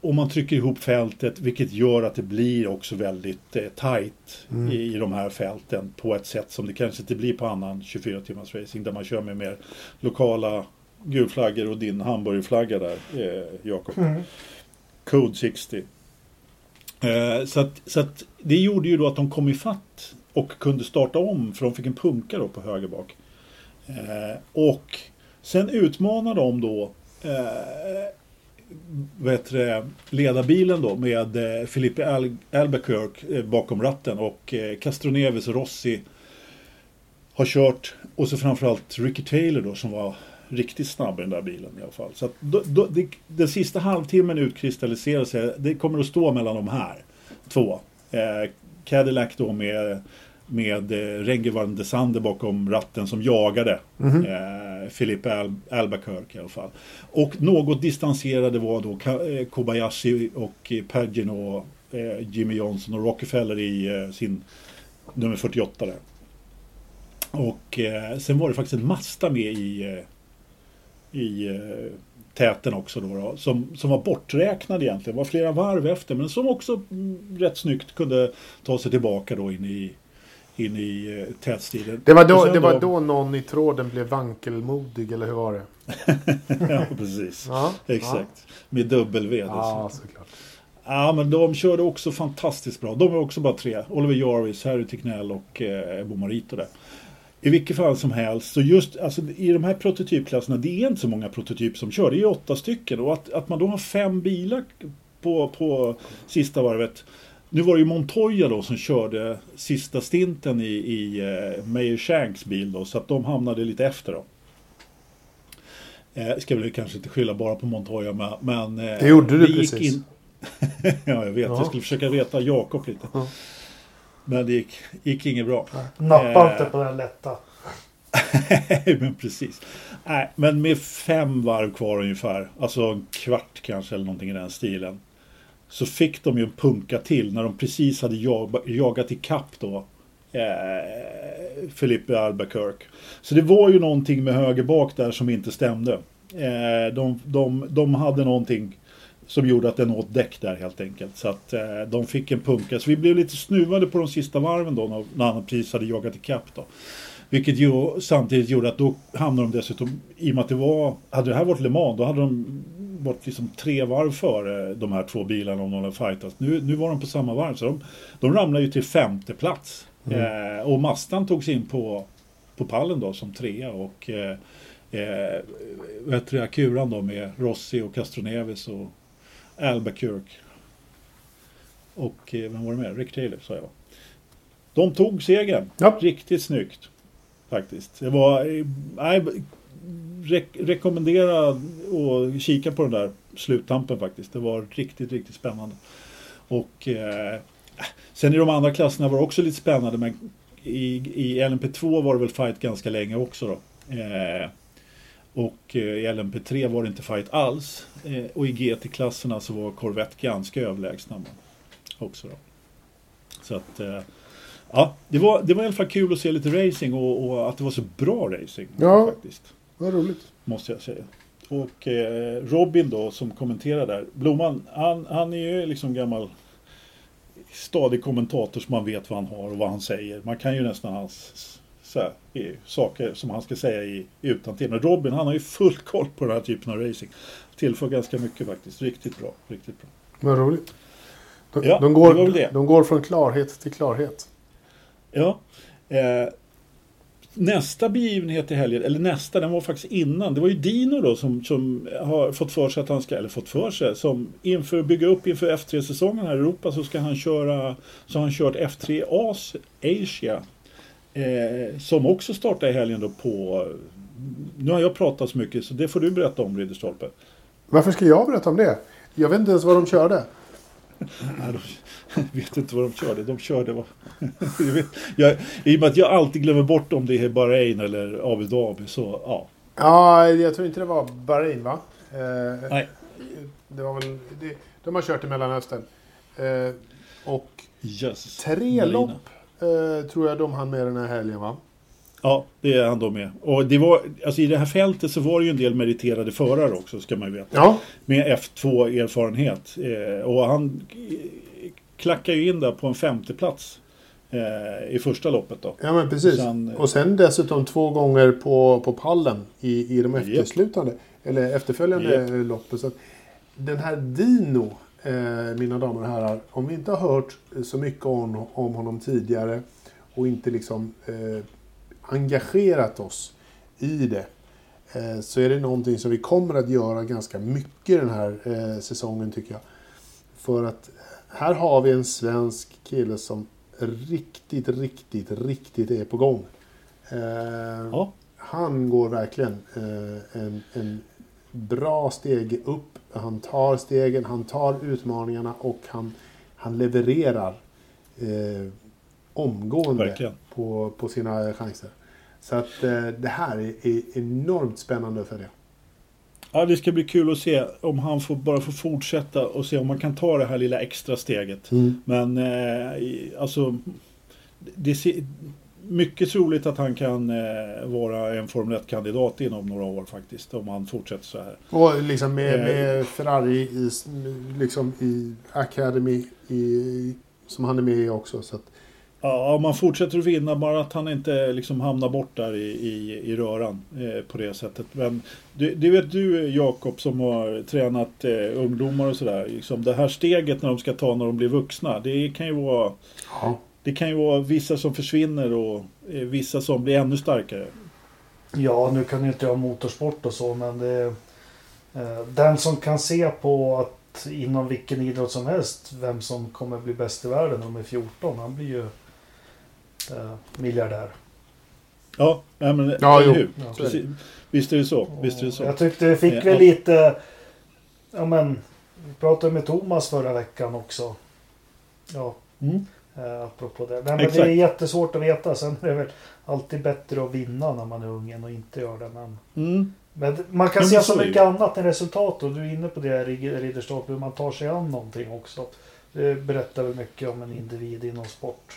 Och man trycker ihop fältet vilket gör att det blir också väldigt eh, tight Mm. i, i de här fälten på ett sätt som det kanske inte blir på annan 24 timmars racing där man kör med mer lokala gulflaggor och din hamburgerflagga där, eh, Jakob. Mm. Code 60. Eh, så att, så att det gjorde ju då att de kom ifatt och kunde starta om för de fick en punka då på höger bak. Eh, och sen utmanade de då eh, vad heter det, ledarbilen då med eh, Al- Albuquerque eh, bakom ratten och eh, Castroneves och Rossi har kört och så framförallt Ricky Taylor då som var riktigt snabb i den där bilen i alla fall. Så att då, då, det, den sista halvtimmen utkristalliserar sig. Det kommer att stå mellan de här två. Eh, Cadillac då med, med eh, Renger van de Sande bakom ratten som jagade Mhm. eh, Filipe Al- Albuquerque i alla fall. Och något distanserade var då eh, Kobayashi och Pagino, eh, Jimmy Johnson och Rockefeller i eh, sin nummer 48 där. Och eh, sen var det faktiskt en Mazda med i, eh, i eh, täten också då, då som, som var borträknad egentligen. var flera varv efter men som också mm, rätt snyggt kunde ta sig tillbaka då in i, in i eh. Det var, då, det var då någon i tråden blev vankelmodig, eller hur var det? ja, precis. Ja, Exakt. Med dubbel-V Ja, ja såklart. Ja, men de körde också fantastiskt bra. De är också bara tre. Oliver Jarvis, Harry Ticknell och eh, Ebo Marito där. I vilket fall som helst, så just alltså, i de här prototypklasserna, det är inte så många prototyper som kör. Det är åtta stycken. Och att, att man då har fem bilar på, på sista varvet. Nu var det ju Montoya då som körde sista stinten i, i eh, Meyer Shanks bil då, så att de hamnade lite efter då. Eh, ska väl kanske inte skylla bara på Montoya, men... men eh, Det gjorde du precis. In... ja, jag vet. Ja. Jag skulle försöka veta Jakob lite. Ja. Men det gick, gick inget bra. Nappa Eh. inte på den lätta. men precis. Nej, men med fem varv kvar ungefär, alltså en kvart kanske eller någonting i den stilen. Så fick de ju en punka till när de precis hade jag, jagat i kapp då. Eh, Filipe Albuquerque. Så det var ju någonting med höger bak där som inte stämde. Eh, de, de, de hade någonting som gjorde att den åt däck där helt enkelt. Så att eh, de fick en punka. Så vi blev lite snuvade på de sista varven då när, han precis hade jagat i kapp då. Vilket ju samtidigt gjorde att då hamnade de dessutom, i och med att det var, hade det här varit Le Mans, då hade de varit liksom tre varv före de här två bilarna om de hade fightats. Nu, nu var de på samma varv, så de, de ramlade ju till femte plats. Eh, och Mastan tog sig in på, på pallen då som trea och eh, eh, Akuran då med Rossi och Castroneves och Albuquerque. Och eh, vem var det med? Rick Taylor sa jag. De tog segern. Ja. Riktigt snyggt. Faktiskt. Det var... eh, Nej, re rekommendera att kika på den där sluttampen faktiskt. Det var riktigt, riktigt spännande. Och eh, sen i de andra klasserna var det också lite spännande men i, i LMP2 var det väl fight ganska länge också då. Eh, och eh, i LMP3 var det inte fight alls. Eh, och i GT-klasserna så var Corvette ganska överlägsna också då. Så att eh, ja, det var, det var i alla fall kul att se lite racing och, och att det var så bra racing. Ja. Faktiskt, Vad roligt. måste jag säga. Och eh, Robin då som kommenterar där. Blomman, han, han är ju liksom gammal stadig kommentator som man vet vad han har och vad han säger. Man kan ju nästan hans så här, i, saker som han ska säga i utan till. Men Robin han har ju full koll på den här typen av racing. Tillför ganska mycket faktiskt. Riktigt bra. Riktigt bra. Vad roligt. De, Ja, de, går, det. de går från klarhet till klarhet. Ja. Eh, nästa begivenhet i helgen, eller nästa, den var faktiskt innan. Det var ju Dino då som, som har fått för sig att han ska, eller fått för sig, som inför bygga upp inför F3-säsongen här i Europa så ska han köra, så har han kört F3 As Asia. Eh, som också startar i helgen då på, nu har jag pratat så mycket så det får du berätta om Ridderstolpe. Varför ska jag berätta om det? Jag vet inte ens vad de körde. Nej, de, vet inte vad de körde. De körde vad... jag vet, jag, I och med att jag alltid glömmer bort om det är Bahrain eller Abu Dhabi så ja. Ja, jag tror inte det var Bahrain va? Eh, Nej. Det var väl, det, de har kört i Mellanöstern. Eh, och Yes. tre Marina. lopp eh, tror jag de hann med den här helgen va? Ja, det är han då med. Och det var, alltså i det här fältet så var det ju en del meriterade förare också, ska man ju veta. Ja. Med F2-erfarenhet. Eh, och han eh, klackar ju in där på en femteplats eh, i första loppet då. Ja men precis. Sen- och sen dessutom två gånger på, på pallen i, i de efterslutande, eller efterföljande Japp. loppen. Så den här Dino, eh, mina damer och herrar, om vi inte har hört så mycket om, om honom tidigare och inte liksom eh, engagerat oss i det. Eh, så är det någonting som vi kommer att göra ganska mycket den här eh, säsongen tycker jag. För att här har vi en svensk kille som riktigt, riktigt, riktigt är på gång. Eh, Ja, Han går verkligen eh, en, en bra steg upp. Han tar stegen, han tar utmaningarna och han, han levererar eh, omgående Verkligen. på, på sina chanser. Så att eh, det här är, är enormt spännande för det. Ja, det ska bli kul att se om han får bara får fortsätta och se om man kan ta det här lilla extra steget. Men eh, alltså, det ser mycket troligt att han kan eh, vara en Formel 1-kandidat inom några år faktiskt. Om han fortsätter så här. Och liksom med, Eh. med Ferrari i, liksom i Academy i, som han är med i också. Så att, Ja, om man fortsätter att vinna, bara att han inte liksom hamnar bort där i, i, i röran eh, på det sättet. Men det, det vet du Jakob som har tränat eh, ungdomar och sådär. Liksom det här steget när de ska ta när de blir vuxna. Det kan ju vara, ja. Det kan ju vara vissa som försvinner och eh, vissa som blir ännu starkare. Ja, nu kan ju inte jag motorsport och så, men det... Eh, den som kan se på att inom vilken idrott som helst vem som kommer bli bäst i världen när de är 14, han blir ju eh, miljardär. Ja, nej, men, Ja, jo. hur? Ja. Precis. Visst är det så. Visst är det så. Jag tyckte vi fick väl lite... Ja men, vi pratade med Thomas förra veckan också. Ja, Mm. Eh, apropå det. Nej, men Exakt. det är jättesvårt att veta. Sen är det väl alltid bättre att vinna när man är ung än att inte göra det. Men, Mm. men man kan Men se så mycket annat än resultat. Och du är inne på det Rid- Ridderstolpe, hur man tar sig an någonting också. Det berättar väl mycket om en individ inom sport.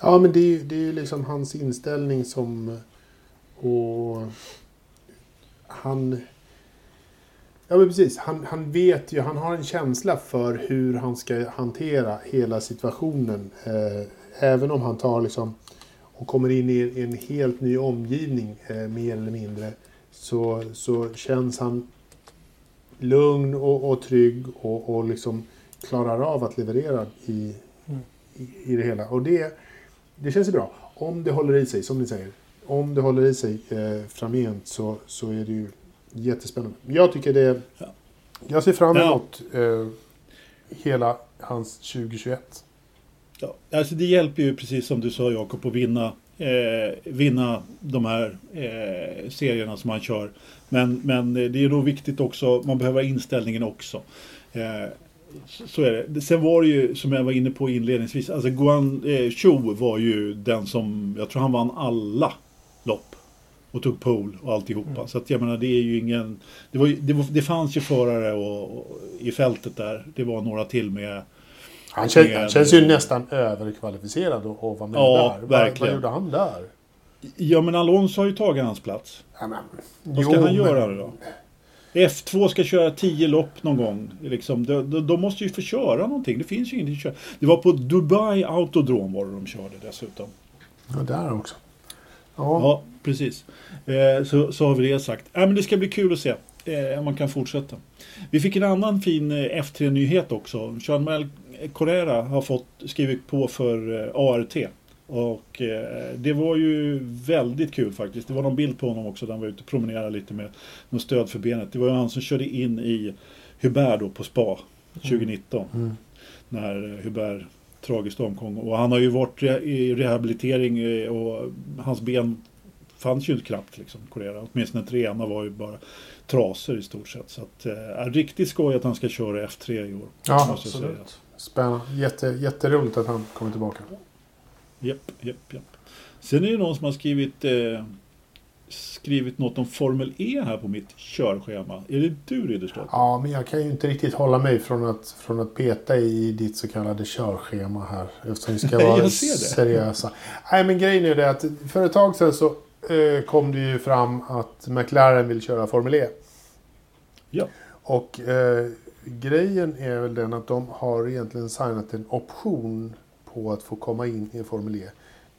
ja, men det är ju det är liksom hans inställning som... Och han... Ja, men precis. Han, han vet ju, han har en känsla för hur han ska hantera hela situationen. Eh, även om han tar liksom och kommer in i en helt ny omgivning eh, mer eller mindre. Så, så känns han lugn och, och trygg och, och liksom klarar av att leverera i, Mm. i, i det hela. Och det, det känns ju bra. Om det håller i sig, som ni säger. Om det håller i sig eh, framgent så, så är det ju jättespännande. Jag tycker det... Ja. Jag ser fram emot eh, hela hans 2021. Ja, alltså det hjälper ju precis som du sa Jakob att vinna, eh, vinna de här eh, serierna som man kör. Men, men det är nog viktigt också, man behöver inställningen också. Eh, så- är det. Sen var det ju, som jag var inne på inledningsvis, alltså Guan eh, Zhou var ju den som, jag tror han vann alla lopp. Och tog pole och alltihopa. Mm. Så att jag menar det är ju ingen, det, var, det, var, det fanns ju förare och, och, i fältet där. Det var några till med Han, kän, Med- han känns ju nästan överkvalificerad att vara med Ja, där. Vad, verkligen. vad gjorde han där? Ja men Alonso har ju tagit hans plats. Ja, men, Vad ska jo, han göra men- då? F2 ska köra 10 lopp någon gång. Liksom. De, de, de måste ju få köra någonting. Det finns ju ingenting att köra. Det var på Dubai Autodrome var det de körde dessutom. Ja, där också. Ja. Ja, precis. Eh, så, så har vi det sagt. Äh, men det ska bli kul att se eh, om man kan fortsätta. Vi fick en annan fin eh, F3-nyhet också. Jean-Mael Correra har fått skrivit på för eh, ART. Och eh, det var ju väldigt kul faktiskt. Det var någon bild på honom också där han var ute och promenerade lite med något stöd för benet. Det var ju han som körde in i Hubert då på spa 2019. Mm. När Hubert tragiskt omkom. Och han har ju varit i rehabilitering eh, och hans ben fanns ju inte knappt liksom kurera. Åtminstone tre ena var ju bara trasor i stort sett. Så att, eh, riktigt skoj att han ska köra F3 i år. Ja, säga. Absolut. Spännande. Jätte, jätteroligt att han kommer tillbaka. Japp, japp, japp. Sen är det någon som har skrivit, eh, skrivit något om Formel E här på mitt körschema. Är det du Ridderstolpe? Ja, men jag kan ju inte riktigt hålla mig från att, från att peta i ditt så kallade körschema här. Eftersom vi ska Jag vara seriösa. Nej, men grejen är det att för ett tag sedan så eh, kom det ju fram att McLaren vill köra Formel E. Ja. Och eh, grejen är väl den att de har egentligen signat en option på att få komma in i Formel E.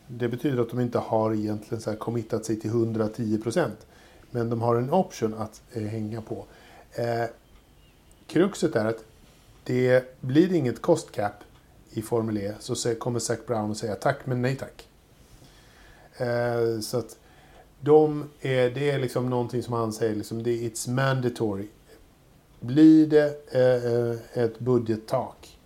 Det betyder att de inte har egentligen så här committat sig till 110%. Men de har en option att eh, hänga på. Eh, kruxet är att det blir inget cost cap i Formel E. Så kommer Zac Brown att säga tack men nej tack. Eh, så att de är, det är liksom någonting som han säger, liksom, det är it's mandatory. Blir det eh, eh, ett budgettak,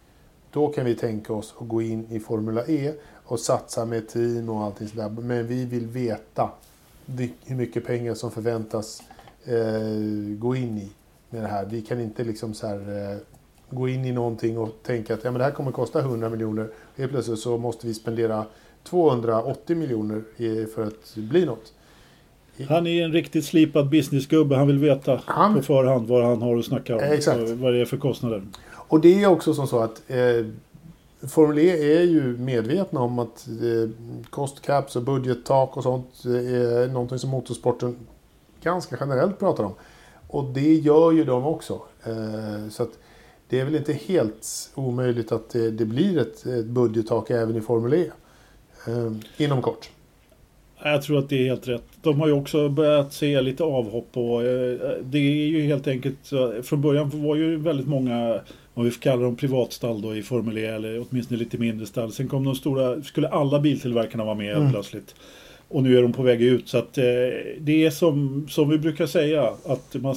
då kan vi tänka oss att gå in i Formula E och satsa med team och allting sådär. Men vi vill veta hur mycket pengar som förväntas eh, gå in i med det här. Vi kan inte liksom så här, eh, gå in i någonting och tänka att ja, men det här kommer kosta 100 miljoner. Helt plötsligt så måste vi spendera 280 miljoner i- för att bli något. Han är en riktigt slipad businessgubbe. Han vill veta Han- på förhand vad han har att snacka om. Exakt. och Vad det är för kostnader. Och det är också som så att eh, Formel E är ju medvetna om att eh, kostcaps och budgettak och sånt eh, är någonting som motorsporten ganska generellt pratar om. Och det gör ju de också. Eh, så att det är väl inte helt omöjligt att det, blir ett, budgettak även i Formel E. Inom kort. Jag tror att det är helt rätt. De har ju också börjat se lite avhopp och det är ju helt enkelt så- Från början var ju väldigt många om vi får kalla dem privatstall då i Formel E eller åtminstone lite mindre stall. Sen kom de stora, skulle alla biltillverkarna vara med Mm. plötsligt. Och nu är de på väg ut så att eh, det är som, som vi brukar säga att man,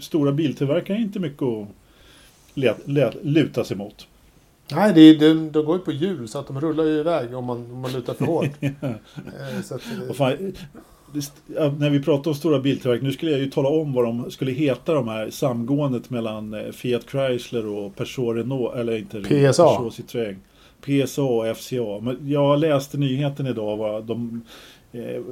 stora biltillverkare är inte mycket att le, le, luta sig mot. Nej, det, de, de går ju på hjul så att de rullar ju iväg om man, om man lutar för hårt. Eh, att, eh, Ja, när vi pratar om stora biltillverkare, nu skulle jag ju tala om vad de skulle heta de här samgåendet mellan eh, Fiat Chrysler och Peugeot Renault, eller inte PSA. Peugeot Citroën. PSA och FCA. Men jag läste nyheten idag vad de eh,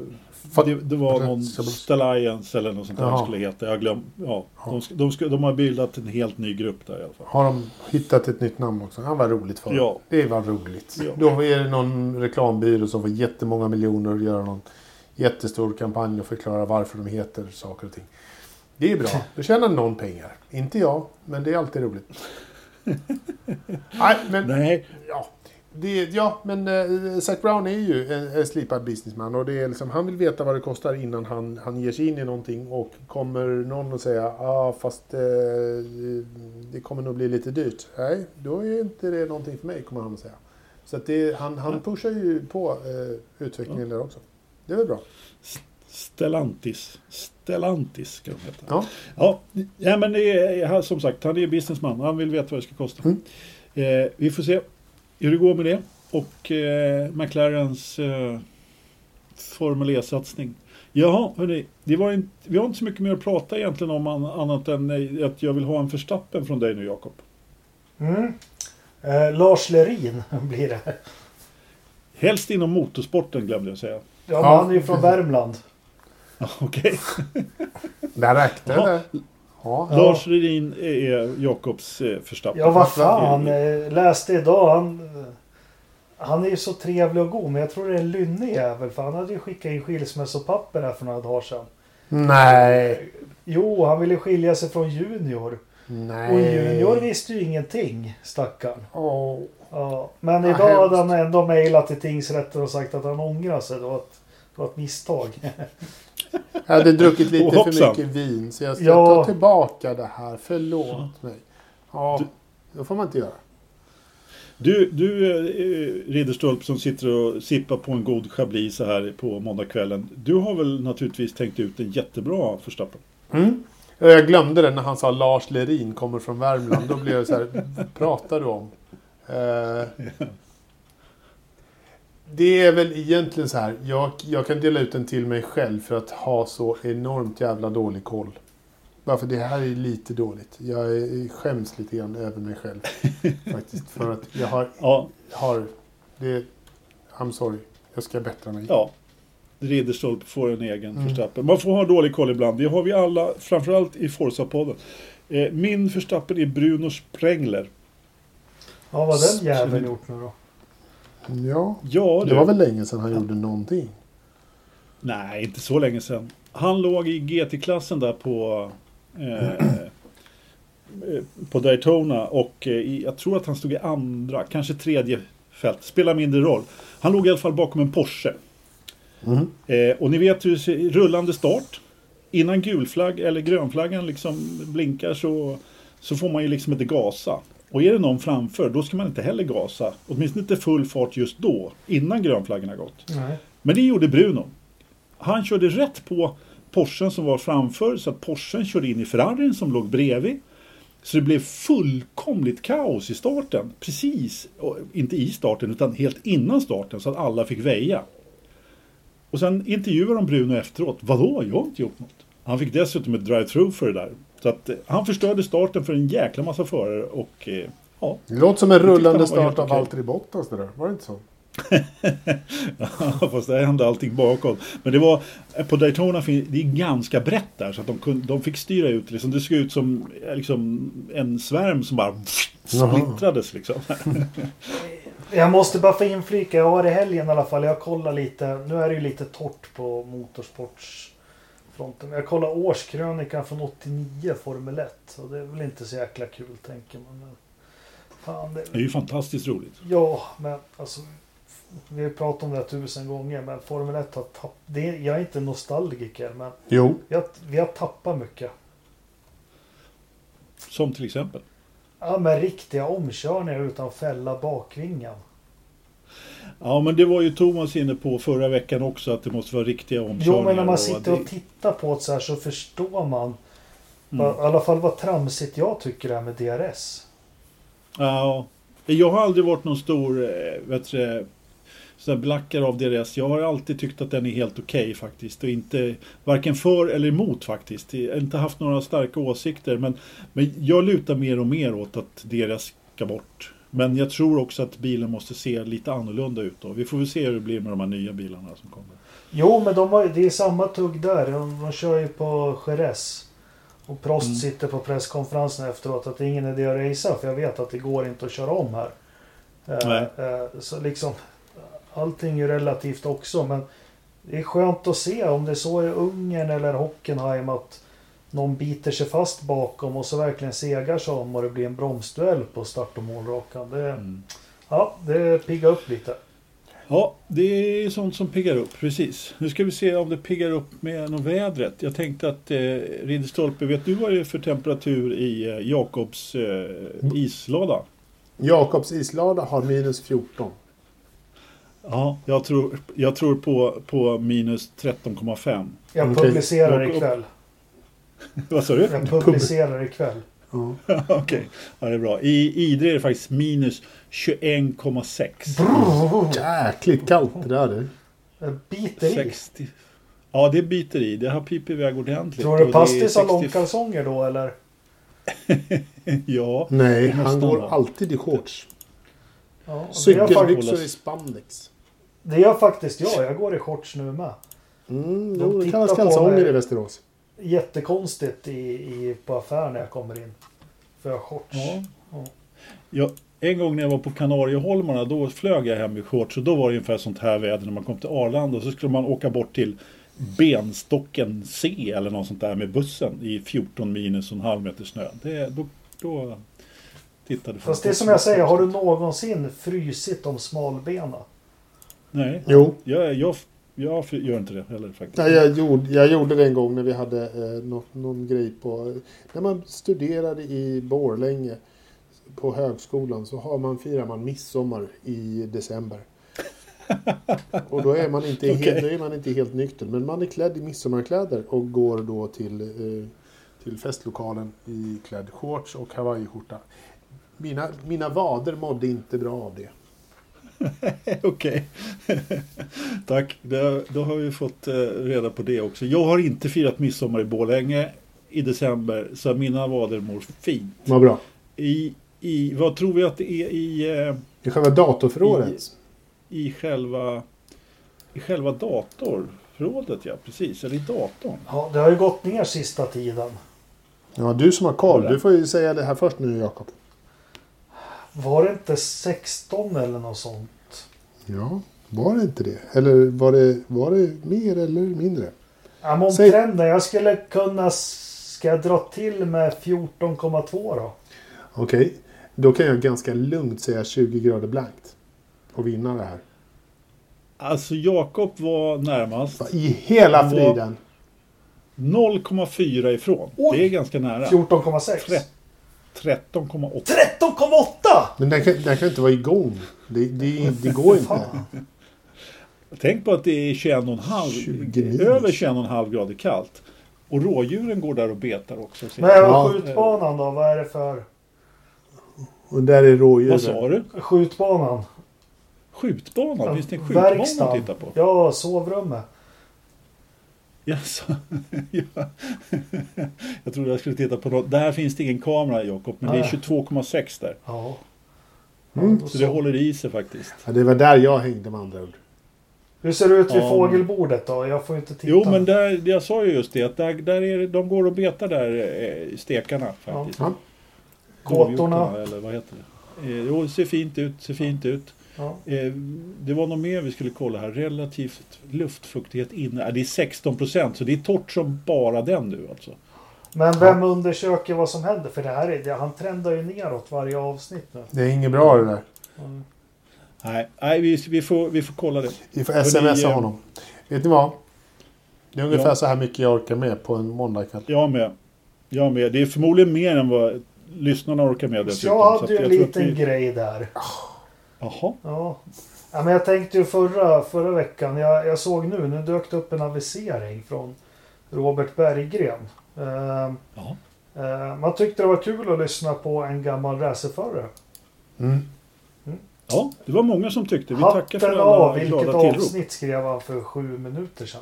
det, det var någon Stalliance eller något sånt där de skulle heta. Jag glöm, ja, de, de, ska, de har bildat en helt ny grupp där i alla fall. Har de hittat ett nytt namn också? Han var roligt för Ja. Det var roligt. Ja. Då är det någon reklambyrå som får jättemånga miljoner och göra någon jättestor kampanj och förklara varför de heter saker och ting. Det är bra. Då tjänar någon pengar. Inte jag, men det är alltid roligt. Nej, men... Nej, Ja, det, ja men uh, Zac Brown är ju en, en slipad businessman och det är liksom, han vill veta vad det kostar innan han, han ger sig in i någonting och kommer någon att säga ja ah, fast eh, det kommer nog bli lite dyrt. Nej, då är inte det någonting för mig kommer han att säga. Så att det, han, han pushar ju på eh, utvecklingen där också. Det är väl bra. Stellantis. Stellantis ska de heta. Ja. Ja, ja men det är, han- som sagt, han är businessman. Han vill veta vad det ska kosta. Mm. Eh, vi får se hur det går med det. Och eh, McLarens eh, Formel E-satsning. Jaha, hörni. Det var inte, vi har inte så mycket mer att prata egentligen om an, annat än eh, att jag vill ha en förstappen från dig nu Jakob. Mm. Eh, Lars Lerin blir det. Helst inom motorsporten glömde jag säga. Ja, Ja. men han är ju från Värmland. Ja, Okej. Där räckte det. Ja. Ja. Lars Redin är Jakobs eh, förstappen. Ja, vad fan. eh, Läste idag. Han, eh, han är ju så trevlig och god. Men jag tror det är en lynnig jävel. För han hade ju skickat in skilsmässopapper här för några dagar sedan. Nej. Jo, han ville skilja sig från Junior. Nej. Och Junior visste ju ingenting, stackarn. Åh. Ja, men idag hade hemskt. han ändå mejlat till tingsrätten och sagt att han ångrar sig. Det var ett, det var ett misstag. Jag hade druckit lite för mycket vin så jag ska Ja. ta tillbaka det här. Förlåt mig. Ja, det får man inte göra. Du, du eh, Ridderstolpe som sitter och sippar på en god chablis så här på måndagskvällen. Du har väl naturligtvis tänkt ut en jättebra Verstappen? Mm. Jag glömde det när han sa Lars Lerin kommer från Värmland. Då blev jag så här, pratar du om? Eh, det är väl egentligen så här. Jag, jag kan dela ut den till mig själv för att ha så enormt jävla dålig koll. Bara för det här är lite dåligt. Jag är- skäms lite grann över mig själv. faktiskt. För att jag har... Ja, har det, I'm sorry. Jag ska bättra mig. ja. Ridderstolpe får en egen Mm. Verstappen. Man får ha dålig koll ibland. Det har vi alla, framförallt i Forza-podden. Eh, min Verstappen är Bruno Sprengler. Ja, vad har den jäveln gjort nu då? Ja, Ja, det var väl länge sedan han gjorde någonting. Nej, inte så länge sedan. Han låg i GT-klassen där på eh, eh, på Daytona och eh, i, jag tror att han stod i andra, kanske tredje fält. Spelar mindre roll. Han låg i alla fall bakom en Porsche. Mhm. Eh, och ni vet hur rullande start. Innan gulflagg eller grönflaggan liksom blinkar så, så får man ju liksom inte gasa. Och är det någon framför då ska man inte heller gasa. Åtminstone inte full fart just då. Innan grönflaggen har gått. Nej. Men det gjorde Bruno. Han körde rätt på Porschen som var framför så att Porschen körde in i Ferrarin som låg bredvid. Så det blev fullkomligt kaos i starten. Precis, och inte i starten utan helt innan starten så att alla fick väja. Och sen intervjuade de Bruno efteråt. Vadå, jag har inte gjort något. Han fick dessutom ett drive-through för det där. Så att eh, han förstörde starten för en jäkla massa förare och eh, ja, Det låter som en rullande var start av. Valtteri Bottas det där. Var det inte så? Fast där hände allting bakom. Men det var på Daytona, det är ganska brett där så att de, kunde, de fick styra ut liksom, Det såg ut som eh, liksom, en svärm som bara splittrades liksom. Jag måste bara få inflika, jag har i helgen i alla fall, jag kollar lite, nu är det ju lite torrt på motorsportsfronten. Jag kollar årskrönikan från 89 Formel 1 och det är väl inte så jäkla kul tänker man. Men fan, det, Det är ju fantastiskt roligt. Ja, men alltså. Vi har pratat om det här tusen gånger, men Formel 1 har tappat... Jag är inte nostalgiker, men Jo. vi har, vi har tappat mycket. Som till exempel. Ja, men riktiga omkörningar utan fälla bakvingan. Ja men det var ju Thomas inne på förra veckan också att det måste vara riktiga omkörningar. Jo, men när man sitter och tittar på det så här så förstår man Mm. i alla fall vad tramsigt jag tycker det är med DRS. Ja, jag har aldrig varit någon stor eh, vet du, här blackare av DRS. Jag har alltid tyckt att den är helt okej faktiskt. Och inte varken för eller emot faktiskt. Jag har inte haft några starka åsikter. Men, men jag lutar mer och mer åt att DRS ska bort. Men jag tror också att bilen måste se lite annorlunda ut då. Vi får väl se hur det blir med de här nya bilarna som kommer. Jo, men de har, ju- det är samma tugg där. De, de kör ju på Jerez. Och Prost Mm. sitter på presskonferensen efteråt att det är ingen idé att racea för jag vet att det går inte att köra om här. Eh, eh, så liksom allting är relativt också men det är skönt att se om det är så i Ungern eller Hockenheim att någon biter sig fast bakom och så verkligen segar sig om och det blir en bromsduell på start och målrakan. Det, Mm. ja, det piggar upp lite. Ja, det är sånt som piggar upp, precis. Nu ska vi se om det piggar upp med något vädret. Jag tänkte att eh, Ridderstolpe, vet du vad det är för temperatur i eh, Jakobs eh, islada? Jakobs islada har minus 14. Ja, jag tror, jag tror på, på minus 13,5. Jag publicerar ikväll. Vad sa du? Jag publicerar ikväll. Ja. Okej, ja, det är bra. I Idre är det faktiskt minus 21,6. Jäkligt kallt det där du. Biter i. 60. Ja, det biter i. Det har pipit iväg ordentligt. Tror du Pastis har 60 långkalsonger då eller? Ja, Nej, han går alltid i shorts. Ja, Cykelbyxor i spandex. det gör faktiskt jag. Jag går i shorts nu med. Mm, De jo, det kallas kalsonger i Västerås. Jättekonstigt i, i, på affären när jag kommer in. För jag har shorts. Ja. Ja. Ja, en gång när jag var på Kanarieholmarna då flög jag hem i shorts och då var det ungefär sånt här väder när man kom till Arlanda. Så skulle man åka bort till Benstocken C eller något sånt där med bussen i 14 minus och en halv meter snö. Det, då, då tittade Fast det är som jag säger, har du någonsin frysit om smalbena? Nej, Jo, jag, jag, jag gör inte det heller faktiskt. ja, jag, gjorde, jag gjorde det en gång när vi hade eh, någon, någon grej på... När man studerade i Borlänge på högskolan så har man, firar man midsommar i december. Och då är, man inte Okej. helt, då är man inte helt nykter. Men man är klädd i midsommarkläder och går då till, eh, till festlokalen i klädd shorts och hawaiiskjorta. Mina, mina vader mådde inte bra av det. Okej. Tack. Då, då har vi fått eh, reda på det också. Jag har inte firat midsommar i Borlänge i december så mina vader mår fint. Vad bra. I, i, vad tror vi att det är i, eh, I själva datorförrådet. i, själva, i själva datorförrådet? Ja, precis. Eller i datorn. Ja, det har ju gått ner sista tiden. Ja, du som har koll. Du får ju säga det här först nu, Jakob. Var det inte 16 eller något sånt? Ja, var det inte det? Eller var det, var det mer eller mindre? Ja, men om Säg- trenden, jag skulle kunna... Ska jag dra till med 14,2 då? Okej, då kan jag ganska lugnt säga 20 grader blankt. Och vinna det här. Alltså Jakob var närmast. I hela friden. 0,4 ifrån. Oj! Det är ganska nära. 14,6. Trett- 13,8. 13,8! Men den kan, den kan inte vara igång. Det, det, det går inte. Tänk på att det är 21,5 20 minus. över 21,5 grader kallt. Och rådjuren går där och betar också. Men. Ja. skjutbanan då? Vad är det för... Och där är rådjuren. Vad sa du? Skjutbanan? Skjutbanan? Finns det en skjutbana att titta på? Ja, sovrummet. Jaså? ja. Jag trodde jag skulle titta på något. Där finns det ingen kamera Jakob, men det är Nej. 22,6 där. Ja. Mm. Så det håller i sig faktiskt. Ja, det var där jag hängde med andra ord. Hur ser det ut vid Ja. fågelbordet då? Jag får inte titta. Jo, men där, jag sa ju just det att där, där är, det- de går och betar där, eh, stekarna faktiskt. Ja. Kåtorna. Eller vad heter det? Eh, jo, det ser fint ut, ser fint ut. Ja. Eh, det var något mer vi skulle kolla här. Relativt luftfuktighet inne. Eh, det är 16 procent, så det är torrt som bara den nu alltså. Men vem undersöker vad som händer? För det här är, det, han trendar ju neråt varje avsnitt nu. Det är inget bra det där. Mm. Nej, nej vi, vi, får, vi får kolla det. Vi får smsa eh, honom. Vet ni vad? Det är ungefär Ja. så här mycket jag orkar med på en måndagkväll. Jag med. Jag med. Det är förmodligen mer än vad lyssnarna orkar med Så dessutom. jag hade ju en liten vi- grej där. Jaha. Ja. ja men jag tänkte ju förra, förra veckan. Jag, jag såg nu, nu dök det upp en avisering från Robert Berggren. Eh, Ja. eh, man tyckte det var kul att lyssna på en gammal racerförare. Mm. ja, det var många som tyckte. Vi tackar för Hatten alla av, vilket glada tillrop. avsnitt skrev han för sju minuter sedan.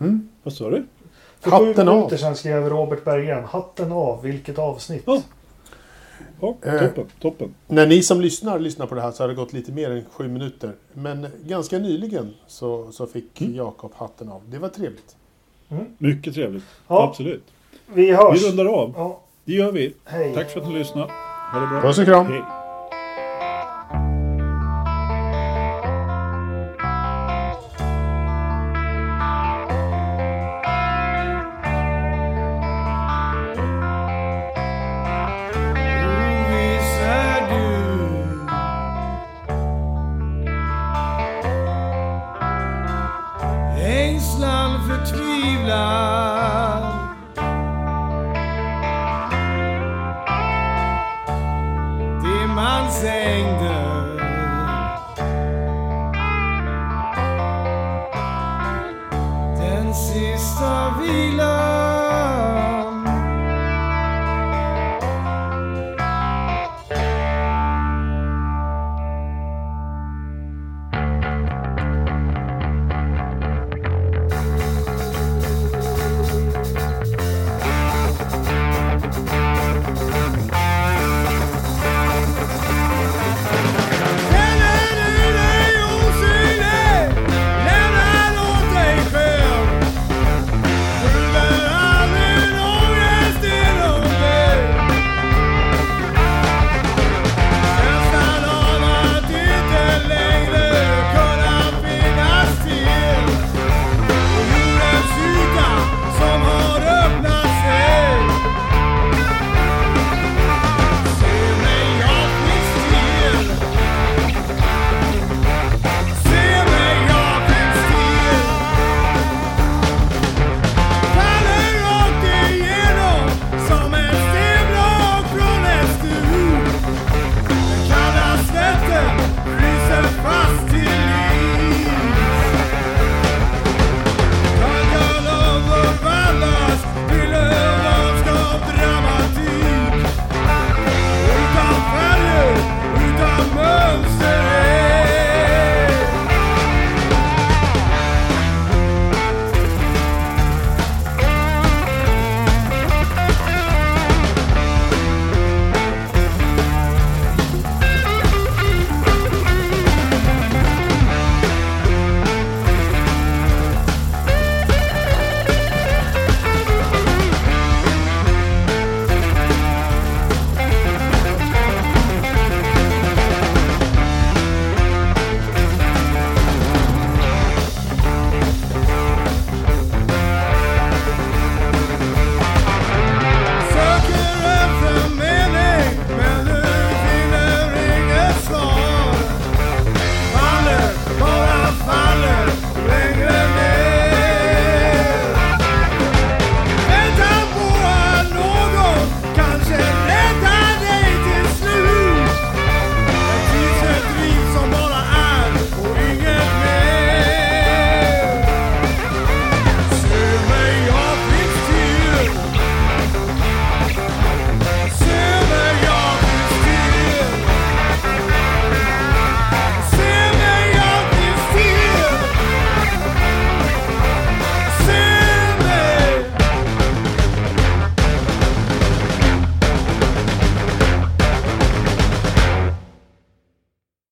Mm. Vad sa du? För Hatten sju av. minuter sedan skrev Robert Berggren. Hatten av, vilket avsnitt. Ja. Ja, Eh. toppen, toppen. När ni som lyssnar lyssnar på det här så har det gått lite mer än sju minuter. Men ganska nyligen så, så fick Mm. Jakob hatten av. Det var trevligt. Mycket trevligt. Ja. Absolut. Vi hörs. Vi rundar av. Ja, Det gör vi. hej. Tack för att ni lyssnade. Ha det bra. Puss och kram. Hej.